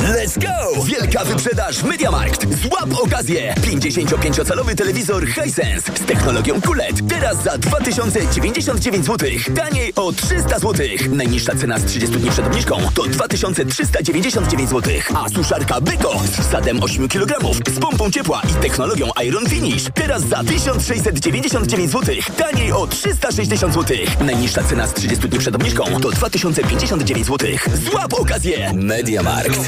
Let's go! Wielka wyprzedaż Mediamarkt. Złap okazję! 55-calowy telewizor Hisense z technologią QLED. Teraz za 2099 zł. Taniej o 300 zł. Najniższa cena z 30 dni przed obniżką to 2399 zł. A suszarka Beko z wsadem 8 kg z pompą ciepła i technologią Iron Finish. Teraz za 1699 zł. Taniej o 360 zł. Najniższa cena z 30 dni przed obniżką to 2059 zł. Złap okazję! Mediamarkt.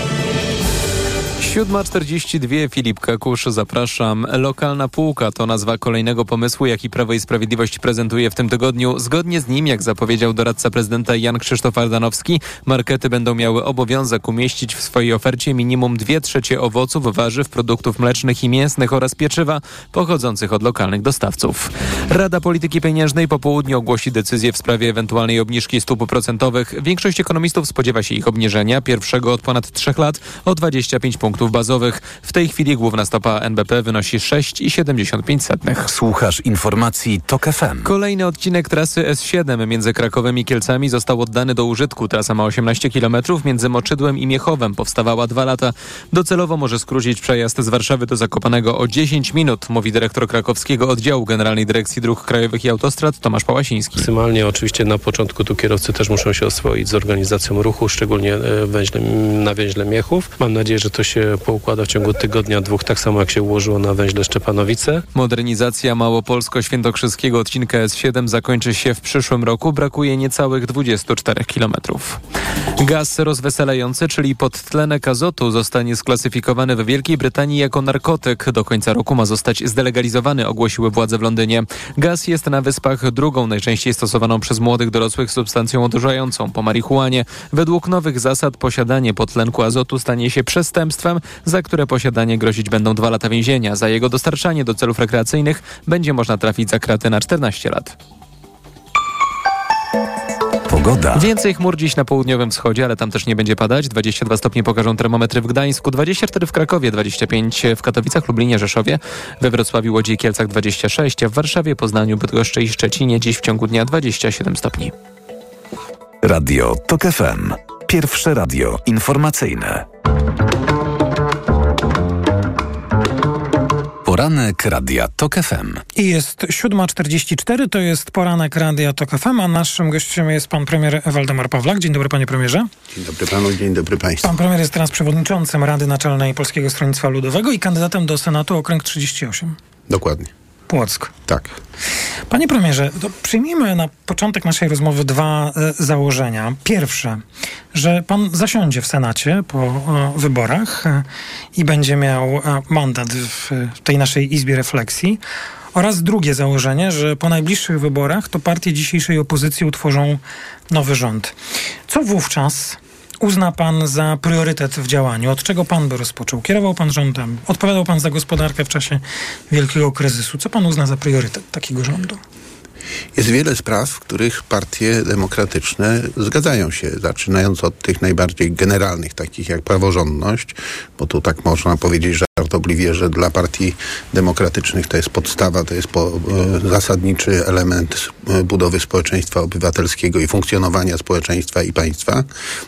7.42 Filip Kakusz, zapraszam. Lokalna półka to nazwa kolejnego pomysłu, jaki Prawo i Sprawiedliwość prezentuje w tym tygodniu. Zgodnie z nim, jak zapowiedział doradca prezydenta Jan Krzysztof Ardanowski, markety będą miały obowiązek umieścić w swojej ofercie minimum 2 trzecie owoców, warzyw, produktów mlecznych i mięsnych oraz pieczywa pochodzących od lokalnych dostawców. Rada Polityki Pieniężnej po południu ogłosi decyzję w sprawie ewentualnej obniżki stóp procentowych. Większość ekonomistów spodziewa się ich obniżenia, pierwszego od ponad 3 lat o 25 punktów bazowych. W tej chwili główna stopa NBP wynosi 6,75. Słuchasz informacji TOK FM. Kolejny odcinek trasy S7 między Krakowem i Kielcami został oddany do użytku. Trasa ma 18 km między Moczydłem i Miechowem. Powstawała dwa lata. Docelowo może skrócić przejazd z Warszawy do Zakopanego o 10 minut, mówi dyrektor krakowskiego oddziału Generalnej Dyrekcji Dróg Krajowych i Autostrad Tomasz Pałasiński. Maksymalnie oczywiście na początku tu kierowcy też muszą się oswoić z organizacją ruchu, szczególnie e, węźle, na węźle Miechów. Mam nadzieję, że to się poukłada w ciągu tygodnia, dwóch, tak samo jak się ułożyło na węźle Szczepanowice. Modernizacja Małopolsko-Świętokrzyskiego odcinka S7 zakończy się w przyszłym roku. Brakuje niecałych 24 km. Gaz rozweselający, czyli podtlenek azotu, zostanie sklasyfikowany w Wielkiej Brytanii jako narkotyk. Do końca roku ma zostać zdelegalizowany, ogłosiły władze w Londynie. Gaz jest na wyspach drugą najczęściej stosowaną przez młodych dorosłych substancją odurzającą po marihuanie. Według nowych zasad posiadanie podtlenku azotu stanie się przestępstwem, za które posiadanie grozić będą dwa lata więzienia. Za jego dostarczanie do celów rekreacyjnych będzie można trafić za kraty na 14 lat. Pogoda. Więcej chmur dziś na południowym wschodzie, ale tam też nie będzie padać. 22 stopnie pokażą termometry w Gdańsku, 24 w Krakowie, 25 w Katowicach, Lublinie, Rzeszowie, we Wrocławiu, Łodzi i Kielcach 26, a w Warszawie, Poznaniu, Bydgoszczy i Szczecinie dziś w ciągu dnia 27 stopni. Radio TOK FM. Pierwsze radio informacyjne. Poranek Radia TOK FM. I jest 7.44, to jest poranek Radia TOK FM, a naszym gościem jest pan premier Waldemar Pawlak. Dzień dobry panie premierze. Dzień dobry panu, dzień dobry państwu. Pan premier jest teraz przewodniczącym Rady Naczelnej Polskiego Stronnictwa Ludowego i kandydatem do Senatu okręg 38. Dokładnie. Płock. Tak. Panie premierze, przyjmijmy na początek naszej rozmowy dwa e, założenia. Pierwsze, że pan zasiądzie w Senacie po e, wyborach e, i będzie miał mandat w, w tej naszej izbie refleksji. Oraz drugie założenie, że po najbliższych wyborach to partie dzisiejszej opozycji utworzą nowy rząd. Co wówczas uzna pan za priorytet w działaniu? Od czego pan by rozpoczął? Kierował pan rządem, odpowiadał pan za gospodarkę w czasie wielkiego kryzysu. Co pan uzna za priorytet takiego rządu? Jest wiele spraw, w których partie demokratyczne zgadzają się, zaczynając od tych najbardziej generalnych, takich jak praworządność, bo tu tak można powiedzieć, że żartobliwie, że dla partii demokratycznych to jest podstawa, to jest po, e, zasadniczy element e, budowy społeczeństwa obywatelskiego i funkcjonowania społeczeństwa i państwa,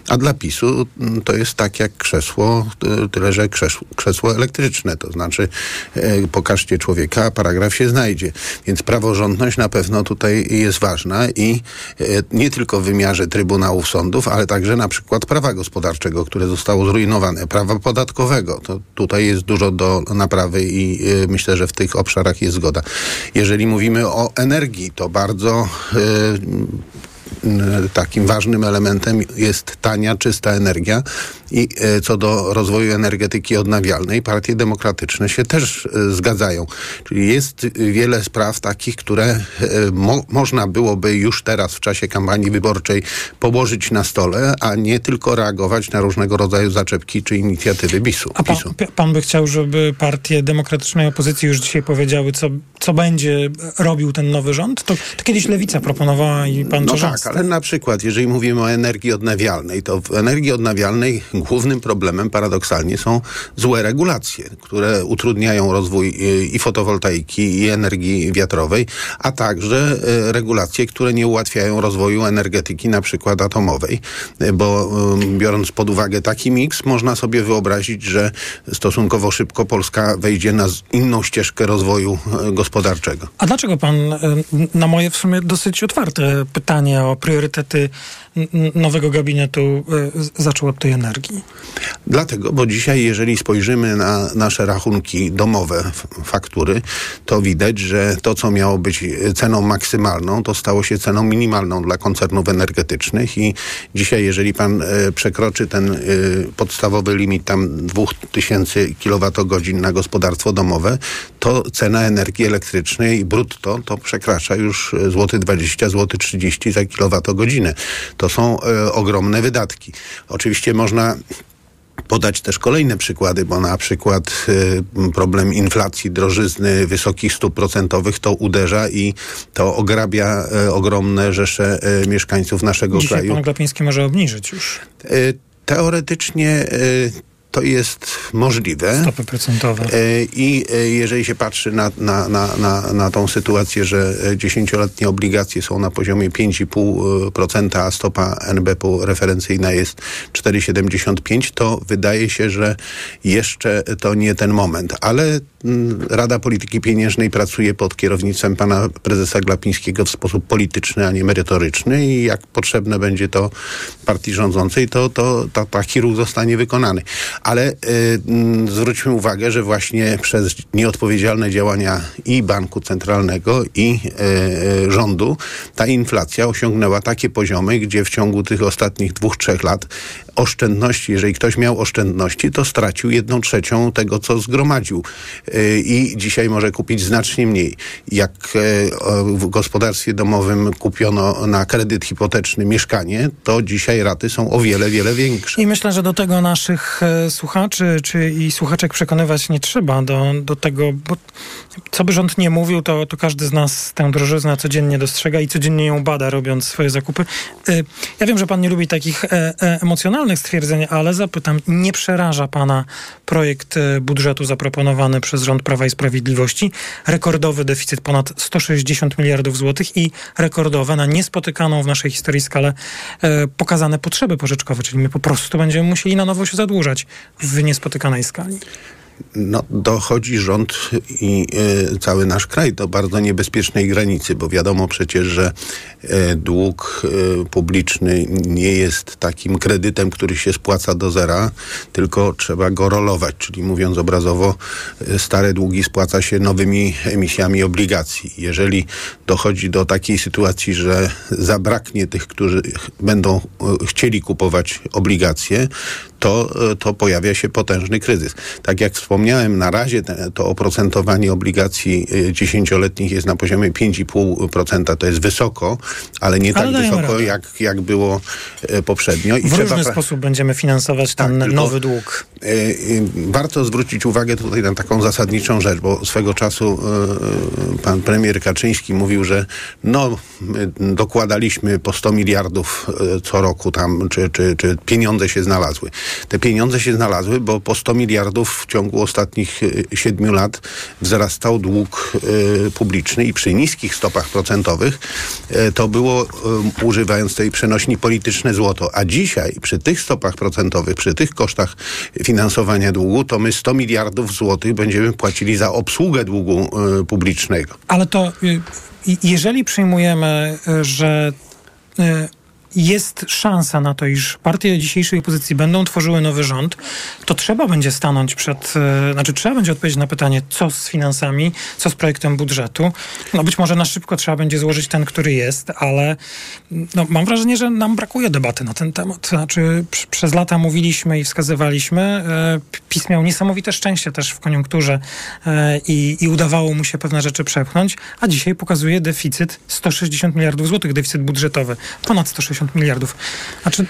a dla PiSu m, to jest tak jak krzesło, e, tyle że krzesło, krzesło elektryczne, to znaczy pokażcie człowieka, paragraf się znajdzie. Więc praworządność na pewno tutaj jest ważna i nie tylko w wymiarze trybunałów, sądów, ale także na przykład prawa gospodarczego, które zostało zrujnowane, prawa podatkowego. To tutaj jest dużo do naprawy i e, myślę, że w tych obszarach jest zgoda. Jeżeli mówimy o energii, to bardzo e, takim ważnym elementem jest tania, czysta energia i e, co do rozwoju energetyki odnawialnej, partie demokratyczne się też e, zgadzają. Czyli jest wiele spraw takich, które mo można byłoby już teraz w czasie kampanii wyborczej położyć na stole, a nie tylko reagować na różnego rodzaju zaczepki czy inicjatywy BIS-u. A pan, pan by chciał, żeby partie demokratycznej opozycji już dzisiaj powiedziały, co, co będzie robił ten nowy rząd? To, to kiedyś Lewica proponowała i pan No tak, ale na przykład, jeżeli mówimy o energii odnawialnej, to w energii odnawialnej głównym problemem paradoksalnie są złe regulacje, które utrudniają rozwój i fotowoltaiki, i energii wiatrowej, a także y, regulacje, które nie ułatwiają rozwoju energetyki, na przykład atomowej, Y, bo biorąc pod uwagę taki miks, można sobie wyobrazić, że stosunkowo szybko Polska wejdzie na inną ścieżkę rozwoju y, gospodarczego. A dlaczego pan e, na moje w sumie dosyć otwarte pytanie o priorytety nowego gabinetu zaczął od tej energii? Dlatego, bo dzisiaj, jeżeli spojrzymy na nasze rachunki domowe, faktury, to widać, że to, co miało być ceną maksymalną, to stało się ceną minimalną dla koncernów energetycznych i dzisiaj, jeżeli pan e, przekroczy ten e, podstawowy limit tam 2000 kWh na gospodarstwo domowe, to cena energii elektrycznej brutto to przekracza już złoty 20, złoty 30 za kilowatogodzinę. To są e, ogromne wydatki. Oczywiście można podać też kolejne przykłady, bo na przykład y, problem inflacji, drożyzny, wysokich stóp procentowych to uderza i to ograbia y, ogromne rzesze mieszkańców naszego Dzisiaj kraju. pan Glapiński może obniżyć już. Teoretycznie to jest możliwe. Stopy procentowe. E, I e, jeżeli się patrzy na, na, na, na, na tą sytuację, że dziesięcioletnie obligacje są na poziomie 5,5%, a stopa NBP referencyjna jest 4,75, to wydaje się, że jeszcze to nie ten moment. Ale mm, Rada Polityki Pieniężnej pracuje pod kierownictwem pana prezesa Glapińskiego w sposób polityczny, a nie merytoryczny i jak potrzebne będzie to partii rządzącej, to, to, to taki ruch zostanie wykonany ale y, y, zwróćmy uwagę, że właśnie przez nieodpowiedzialne działania i banku centralnego i y, rządu ta inflacja osiągnęła takie poziomy, gdzie w ciągu tych ostatnich dwóch, trzech lat oszczędności, jeżeli ktoś miał oszczędności, to stracił jedną trzecią tego, co zgromadził. I dzisiaj może kupić znacznie mniej. Jak w gospodarstwie domowym kupiono na kredyt hipoteczny mieszkanie, to dzisiaj raty są o wiele, wiele większe. I myślę, że do tego naszych słuchaczy czy i słuchaczek przekonywać nie trzeba do, do tego, bo co by rząd nie mówił, to, to każdy z nas tę drożyznę codziennie dostrzega i codziennie ją bada, robiąc swoje zakupy. Ja wiem, że pan nie lubi takich e, e, emocjonalnych stwierdzeń, ale zapytam, nie przeraża pana projekt e, budżetu zaproponowany przez rząd Prawa i Sprawiedliwości? Rekordowy deficyt ponad 160 miliardów złotych i rekordowe na niespotykaną w naszej historii skalę pokazane potrzeby pożyczkowe, czyli my po prostu będziemy musieli na nowo się zadłużać w niespotykanej skali. No, dochodzi rząd i y, cały nasz kraj do bardzo niebezpiecznej granicy, bo wiadomo przecież, że y, dług y, publiczny nie jest takim kredytem, który się spłaca do zera, tylko trzeba go rolować, czyli mówiąc obrazowo, stare długi spłaca się nowymi emisjami obligacji. Jeżeli dochodzi do takiej sytuacji, że zabraknie tych, którzy będą chcieli kupować obligacje, to, to pojawia się potężny kryzys. Tak jak wspomniałem, na razie te, to oprocentowanie obligacji y, dziesięcioletnich jest na poziomie 5,5%. To jest wysoko, ale nie ale tak wysoko, jak, jak było y, poprzednio. I w trzeba... różny sposób będziemy finansować ten tak, nowy dług. Y, warto zwrócić uwagę tutaj na taką zasadniczą rzecz, bo swego czasu pan premier Kaczyński mówił, że no, dokładaliśmy po 100 miliardów co roku tam, czy, czy, czy pieniądze się znalazły. Te pieniądze się znalazły, bo po 100 miliardów w ciągu ostatnich 7 e, lat wzrastał dług y, publiczny i przy niskich stopach procentowych y, to było, używając tej przenośni polityczne złoto. A dzisiaj przy tych stopach procentowych, przy tych kosztach finansowania długu, to my 100 miliardów złotych będziemy płacili za obsługę długu publicznego. Ale to jeżeli przyjmujemy, że jest szansa na to, iż partie dzisiejszej opozycji będą tworzyły nowy rząd, to trzeba będzie stanąć przed, e, znaczy trzeba będzie odpowiedzieć na pytanie, co z finansami, co z projektem budżetu. No być może na szybko trzeba będzie złożyć ten, który jest, ale no, mam wrażenie, że nam brakuje debaty na ten temat. Znaczy przez lata mówiliśmy i wskazywaliśmy, e, PiS miał niesamowite szczęście też w koniunkturze e, i, i udawało mu się pewne rzeczy przepchnąć, a dzisiaj pokazuje deficyt 160 miliardów złotych, deficyt budżetowy, ponad 160 150 miliardów. Znaczy,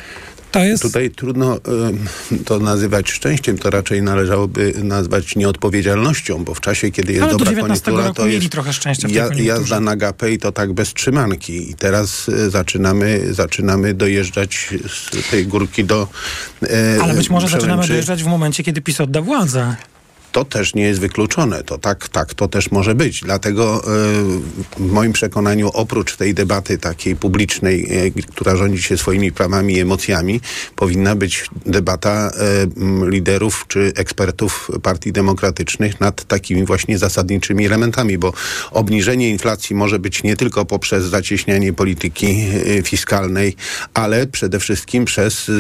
jest... Tutaj trudno y, to nazywać szczęściem, to raczej należałoby nazwać nieodpowiedzialnością, bo w czasie, kiedy jest Ale dobra koniunktura, to jest trochę szczęścia ja, jazda na gapę i to tak bez trzymanki. I teraz y, zaczynamy, zaczynamy dojeżdżać z tej górki do... Y, Ale być może zaczynamy dojeżdżać w momencie, kiedy PiS odda władzę. To też nie jest wykluczone. To tak, tak, to też może być. Dlatego e, w moim przekonaniu oprócz tej debaty takiej publicznej, e, która rządzi się swoimi prawami i emocjami, powinna być debata e, liderów czy ekspertów partii demokratycznych nad takimi właśnie zasadniczymi elementami, bo obniżenie inflacji może być nie tylko poprzez zacieśnianie polityki fiskalnej, ale przede wszystkim przez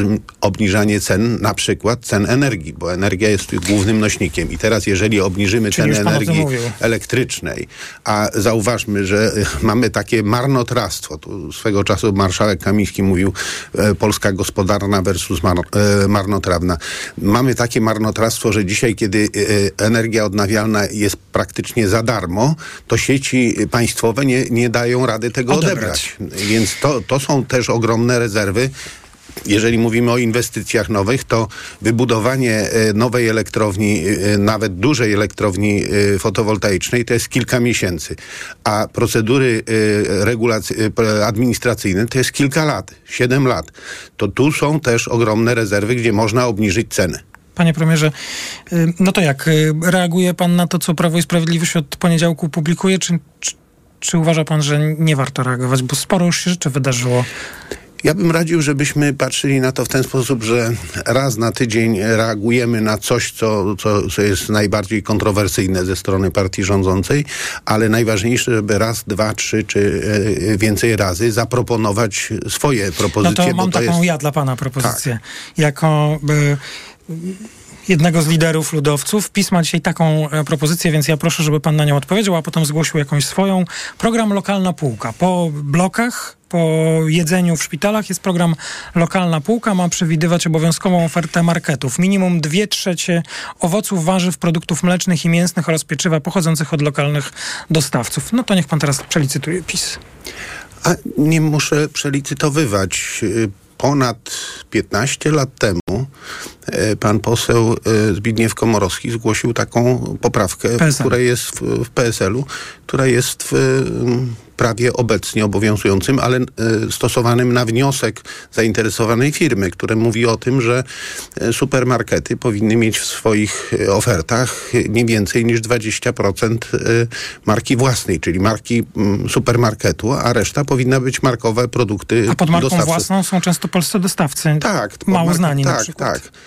obniżanie cen, na przykład cen energii, bo energia jest głównym nośnikiem. I teraz, jeżeli obniżymy Czyli ceny energii elektrycznej, a zauważmy, że mamy takie marnotrawstwo. Tu swego czasu marszałek Kamiński mówił e, polska gospodarna versus mar, e, marnotrawna. Mamy takie marnotrawstwo, że dzisiaj, kiedy e, energia odnawialna jest praktycznie za darmo, to sieci państwowe nie, nie dają rady tego odebrać. odebrać. Więc to, to są też ogromne rezerwy jeżeli mówimy o inwestycjach nowych, to wybudowanie e, nowej elektrowni, e, nawet dużej elektrowni e, fotowoltaicznej, to jest kilka miesięcy, a procedury administracyjne to jest kilka lat, siedem lat. To tu są też ogromne rezerwy, gdzie można obniżyć ceny. Panie premierze, no to jak reaguje pan na to, co Prawo i Sprawiedliwość od poniedziałku publikuje, czy, czy, czy uważa pan, że nie warto reagować, bo sporo już się rzeczy wydarzyło? Ja bym radził, żebyśmy patrzyli na to w ten sposób, że raz na tydzień reagujemy na coś, co, co, co jest najbardziej kontrowersyjne ze strony partii rządzącej, ale najważniejsze, żeby raz, dwa, trzy czy e, więcej razy zaproponować swoje propozycje. No to mam to taką jest... ja dla pana propozycję. Tak. Jako... By jednego z liderów ludowców. PiS ma dzisiaj taką e, propozycję, więc ja proszę, żeby pan na nią odpowiedział, a potem zgłosił jakąś swoją. Program Lokalna Półka. Po blokach po jedzeniu w szpitalach jest program Lokalna Półka. Ma przewidywać obowiązkową ofertę marketów. Minimum 2 trzecie owoców, warzyw, produktów mlecznych i mięsnych oraz pieczywa pochodzących od lokalnych dostawców. No to niech pan teraz przelicytuje PiS. A nie muszę przelicytowywać ponad 15 lat temu pan poseł e, Zbigniew Komorowski zgłosił taką poprawkę, PSL. która jest w, w PSL-u, która jest w prawie obecnie obowiązującym, ale e, stosowanym na wniosek zainteresowanej firmy, które mówi o tym, że e, supermarkety powinny mieć w swoich e, ofertach nie więcej niż 20% marki własnej, czyli marki mm, supermarketu, a reszta powinna być markowe produkty A pod marką dostawcy. własną są często polscy dostawcy. Tak. Mało znani tak, tak.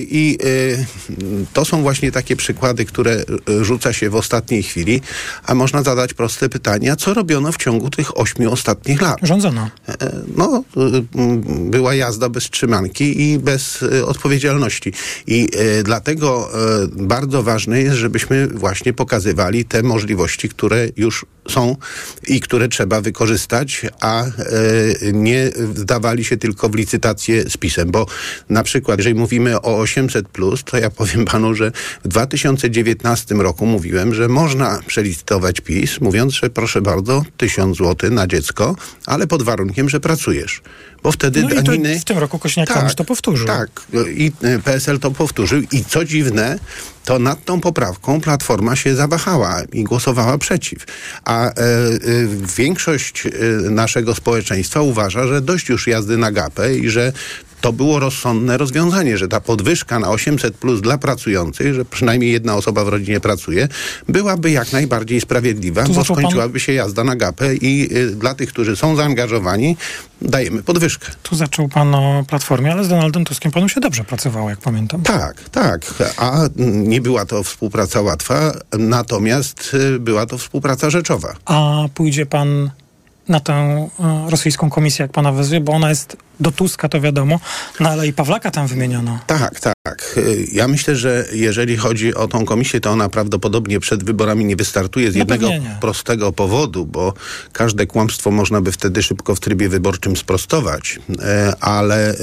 I to są właśnie takie przykłady, które rzuca się w ostatniej chwili, a można zadać proste pytanie, a co robiono w ciągu tych ośmiu ostatnich lat? Rządzono. No, była jazda bez trzymanki i bez odpowiedzialności. I dlatego bardzo ważne jest, żebyśmy właśnie pokazywali te możliwości, które już są i które trzeba wykorzystać, a nie wdawali się tylko w licytację z pisem, bo na przykład, jeżeli mówimy o 800, to ja powiem panu, że w 2019 roku mówiłem, że można przelicytować PiS, mówiąc, że proszę bardzo, 1000 zł na dziecko, ale pod warunkiem, że pracujesz. Bo wtedy no daniny... w tym roku Kośniak tak, to powtórzył. Tak, i e, PSL to powtórzył. I co dziwne, to nad tą poprawką Platforma się zawahała i głosowała przeciw. A e, e, większość e, naszego społeczeństwa uważa, że dość już jazdy na gapę i że to było rozsądne rozwiązanie, że ta podwyżka na 800 plus dla pracujących, że przynajmniej jedna osoba w rodzinie pracuje, byłaby jak najbardziej sprawiedliwa, bo skończyłaby pan... się jazda na gapę i y, dla tych, którzy są zaangażowani, dajemy podwyżkę. Tu zaczął pan o Platformie, ale z Donaldem Tuskiem panu się dobrze pracowało, jak pamiętam. Tak, tak. A nie była to współpraca łatwa, natomiast y, była to współpraca rzeczowa. A pójdzie pan na tę y, rosyjską komisję, jak pana wezwie, bo ona jest do Tuska to wiadomo, no ale i Pawlaka tam wymieniono. Tak, tak. Ja myślę, że jeżeli chodzi o tą komisję, to ona prawdopodobnie przed wyborami nie wystartuje z no jednego prostego powodu, bo każde kłamstwo można by wtedy szybko w trybie wyborczym sprostować, e, ale e,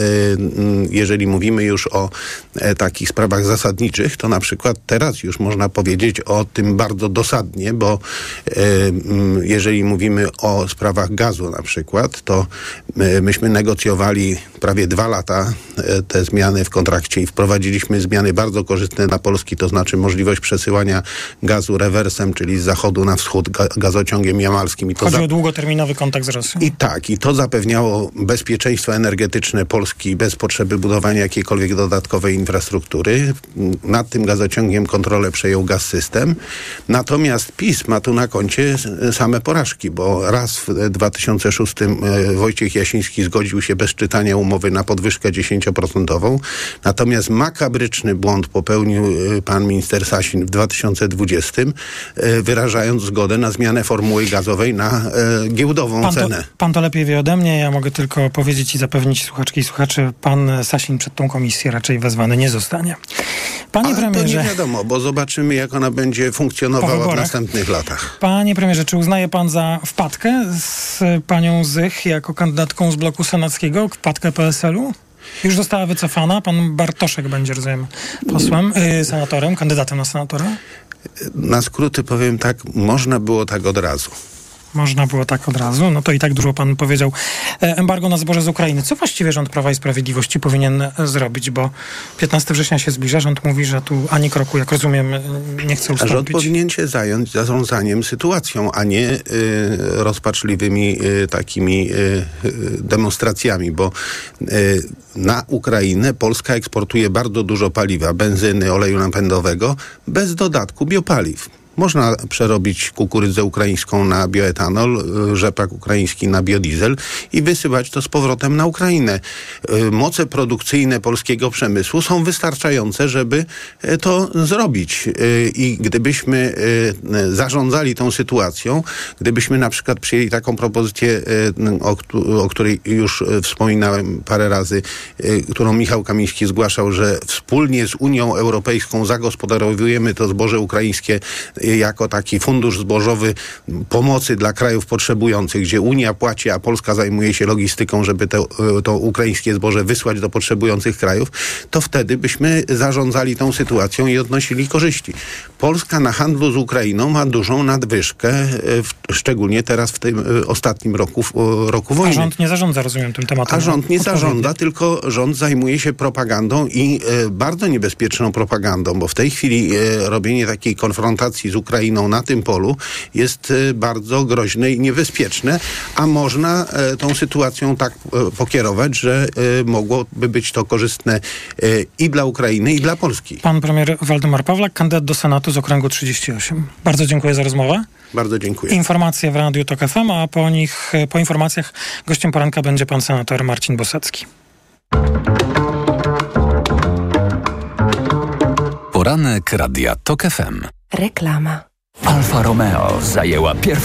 jeżeli mówimy już o e, takich sprawach zasadniczych, to na przykład teraz już można powiedzieć o tym bardzo dosadnie, bo jeżeli mówimy o sprawach gazu na przykład, to myśmy negocjowali prawie dwa lata e, te zmiany w kontrakcie i wprowadzili wprowadziliśmy zmiany bardzo korzystne dla Polski, to znaczy możliwość przesyłania gazu rewersem, czyli z zachodu na wschód ga gazociągiem jamalskim. I to Chodzi o długoterminowy kontakt z Rosją. I tak, i to zapewniało bezpieczeństwo energetyczne Polski bez potrzeby budowania jakiejkolwiek dodatkowej infrastruktury. Nad tym gazociągiem kontrolę przejął Gaz System. Natomiast PiS ma tu na koncie same porażki, bo raz w 2006 Wojciech Jasiński zgodził się bez czytania umowy na podwyżkę 10%. Natomiast makabryczny błąd popełnił pan minister Sasin w 2020, wyrażając zgodę na zmianę formuły gazowej na giełdową pan cenę. To, pan to lepiej wie ode mnie. Ja mogę tylko powiedzieć i zapewnić słuchaczki i słuchaczy, pan Sasin przed tą komisję raczej wezwany nie zostanie. Panie Ale premierze. to nie wiadomo, bo zobaczymy, jak ona będzie funkcjonowała w następnych latach. Panie premierze, czy uznaje pan za wpadkę z panią Zych jako kandydatką z bloku senackiego, wpadkę PSL-u? Już została wycofana. Pan Bartoszek będzie, rozumiem, posłem, yy, senatorem, kandydatem na senatora? Na skróty powiem tak, można było tak od razu. Można było tak od razu. No to i tak dużo pan powiedział. E, embargo na zboże z Ukrainy. Co właściwie rząd Prawa i Sprawiedliwości powinien zrobić? Bo 15 września się zbliża. Rząd mówi, że tu ani kroku, jak rozumiem, nie chce ustąpić. Rząd powinien się zająć zarządzaniem sytuacją, a nie y, rozpaczliwymi y, takimi y, demonstracjami, bo na Ukrainę Polska eksportuje bardzo dużo paliwa, benzyny, oleju napędowego, bez dodatku biopaliw. Można przerobić kukurydzę ukraińską na bioetanol, rzepak ukraiński na biodiesel i wysyłać to z powrotem na Ukrainę. Moce produkcyjne polskiego przemysłu są wystarczające, żeby to zrobić. I gdybyśmy zarządzali tą sytuacją, gdybyśmy na przykład przyjęli taką propozycję, o, o której już wspominałem parę razy, którą Michał Kamiński zgłaszał, że wspólnie z Unią Europejską zagospodarowujemy to zboże ukraińskie jako taki fundusz zbożowy pomocy dla krajów potrzebujących, gdzie Unia płaci, a Polska zajmuje się logistyką, żeby to, to ukraińskie zboże wysłać do potrzebujących krajów, to wtedy byśmy zarządzali tą sytuacją i odnosili korzyści. Polska na handlu z Ukrainą ma dużą nadwyżkę, w, szczególnie teraz w tym ostatnim roku, roku wojny. A rząd nie zarządza, rozumiem, tym tematem. A rząd nie zarządza, tylko rząd zajmuje się propagandą i e, bardzo niebezpieczną propagandą, bo w tej chwili e, robienie takiej konfrontacji z Ukrainą na tym polu jest e, bardzo groźne i niebezpieczne, a można e, tą sytuacją tak e, pokierować, że mogłoby być to korzystne i dla Ukrainy, i dla Polski. Pan premier Waldemar Pawlak, kandydat do Senatu z okręgu 38. Bardzo dziękuję za rozmowę. Bardzo dziękuję. Informacje w Radiu Tok FM, a po nich, po informacjach gościem poranka będzie pan senator Marcin Bosecki. Poranek Radia Tok FM. Reklama. Alfa Romeo zajęła pierwsze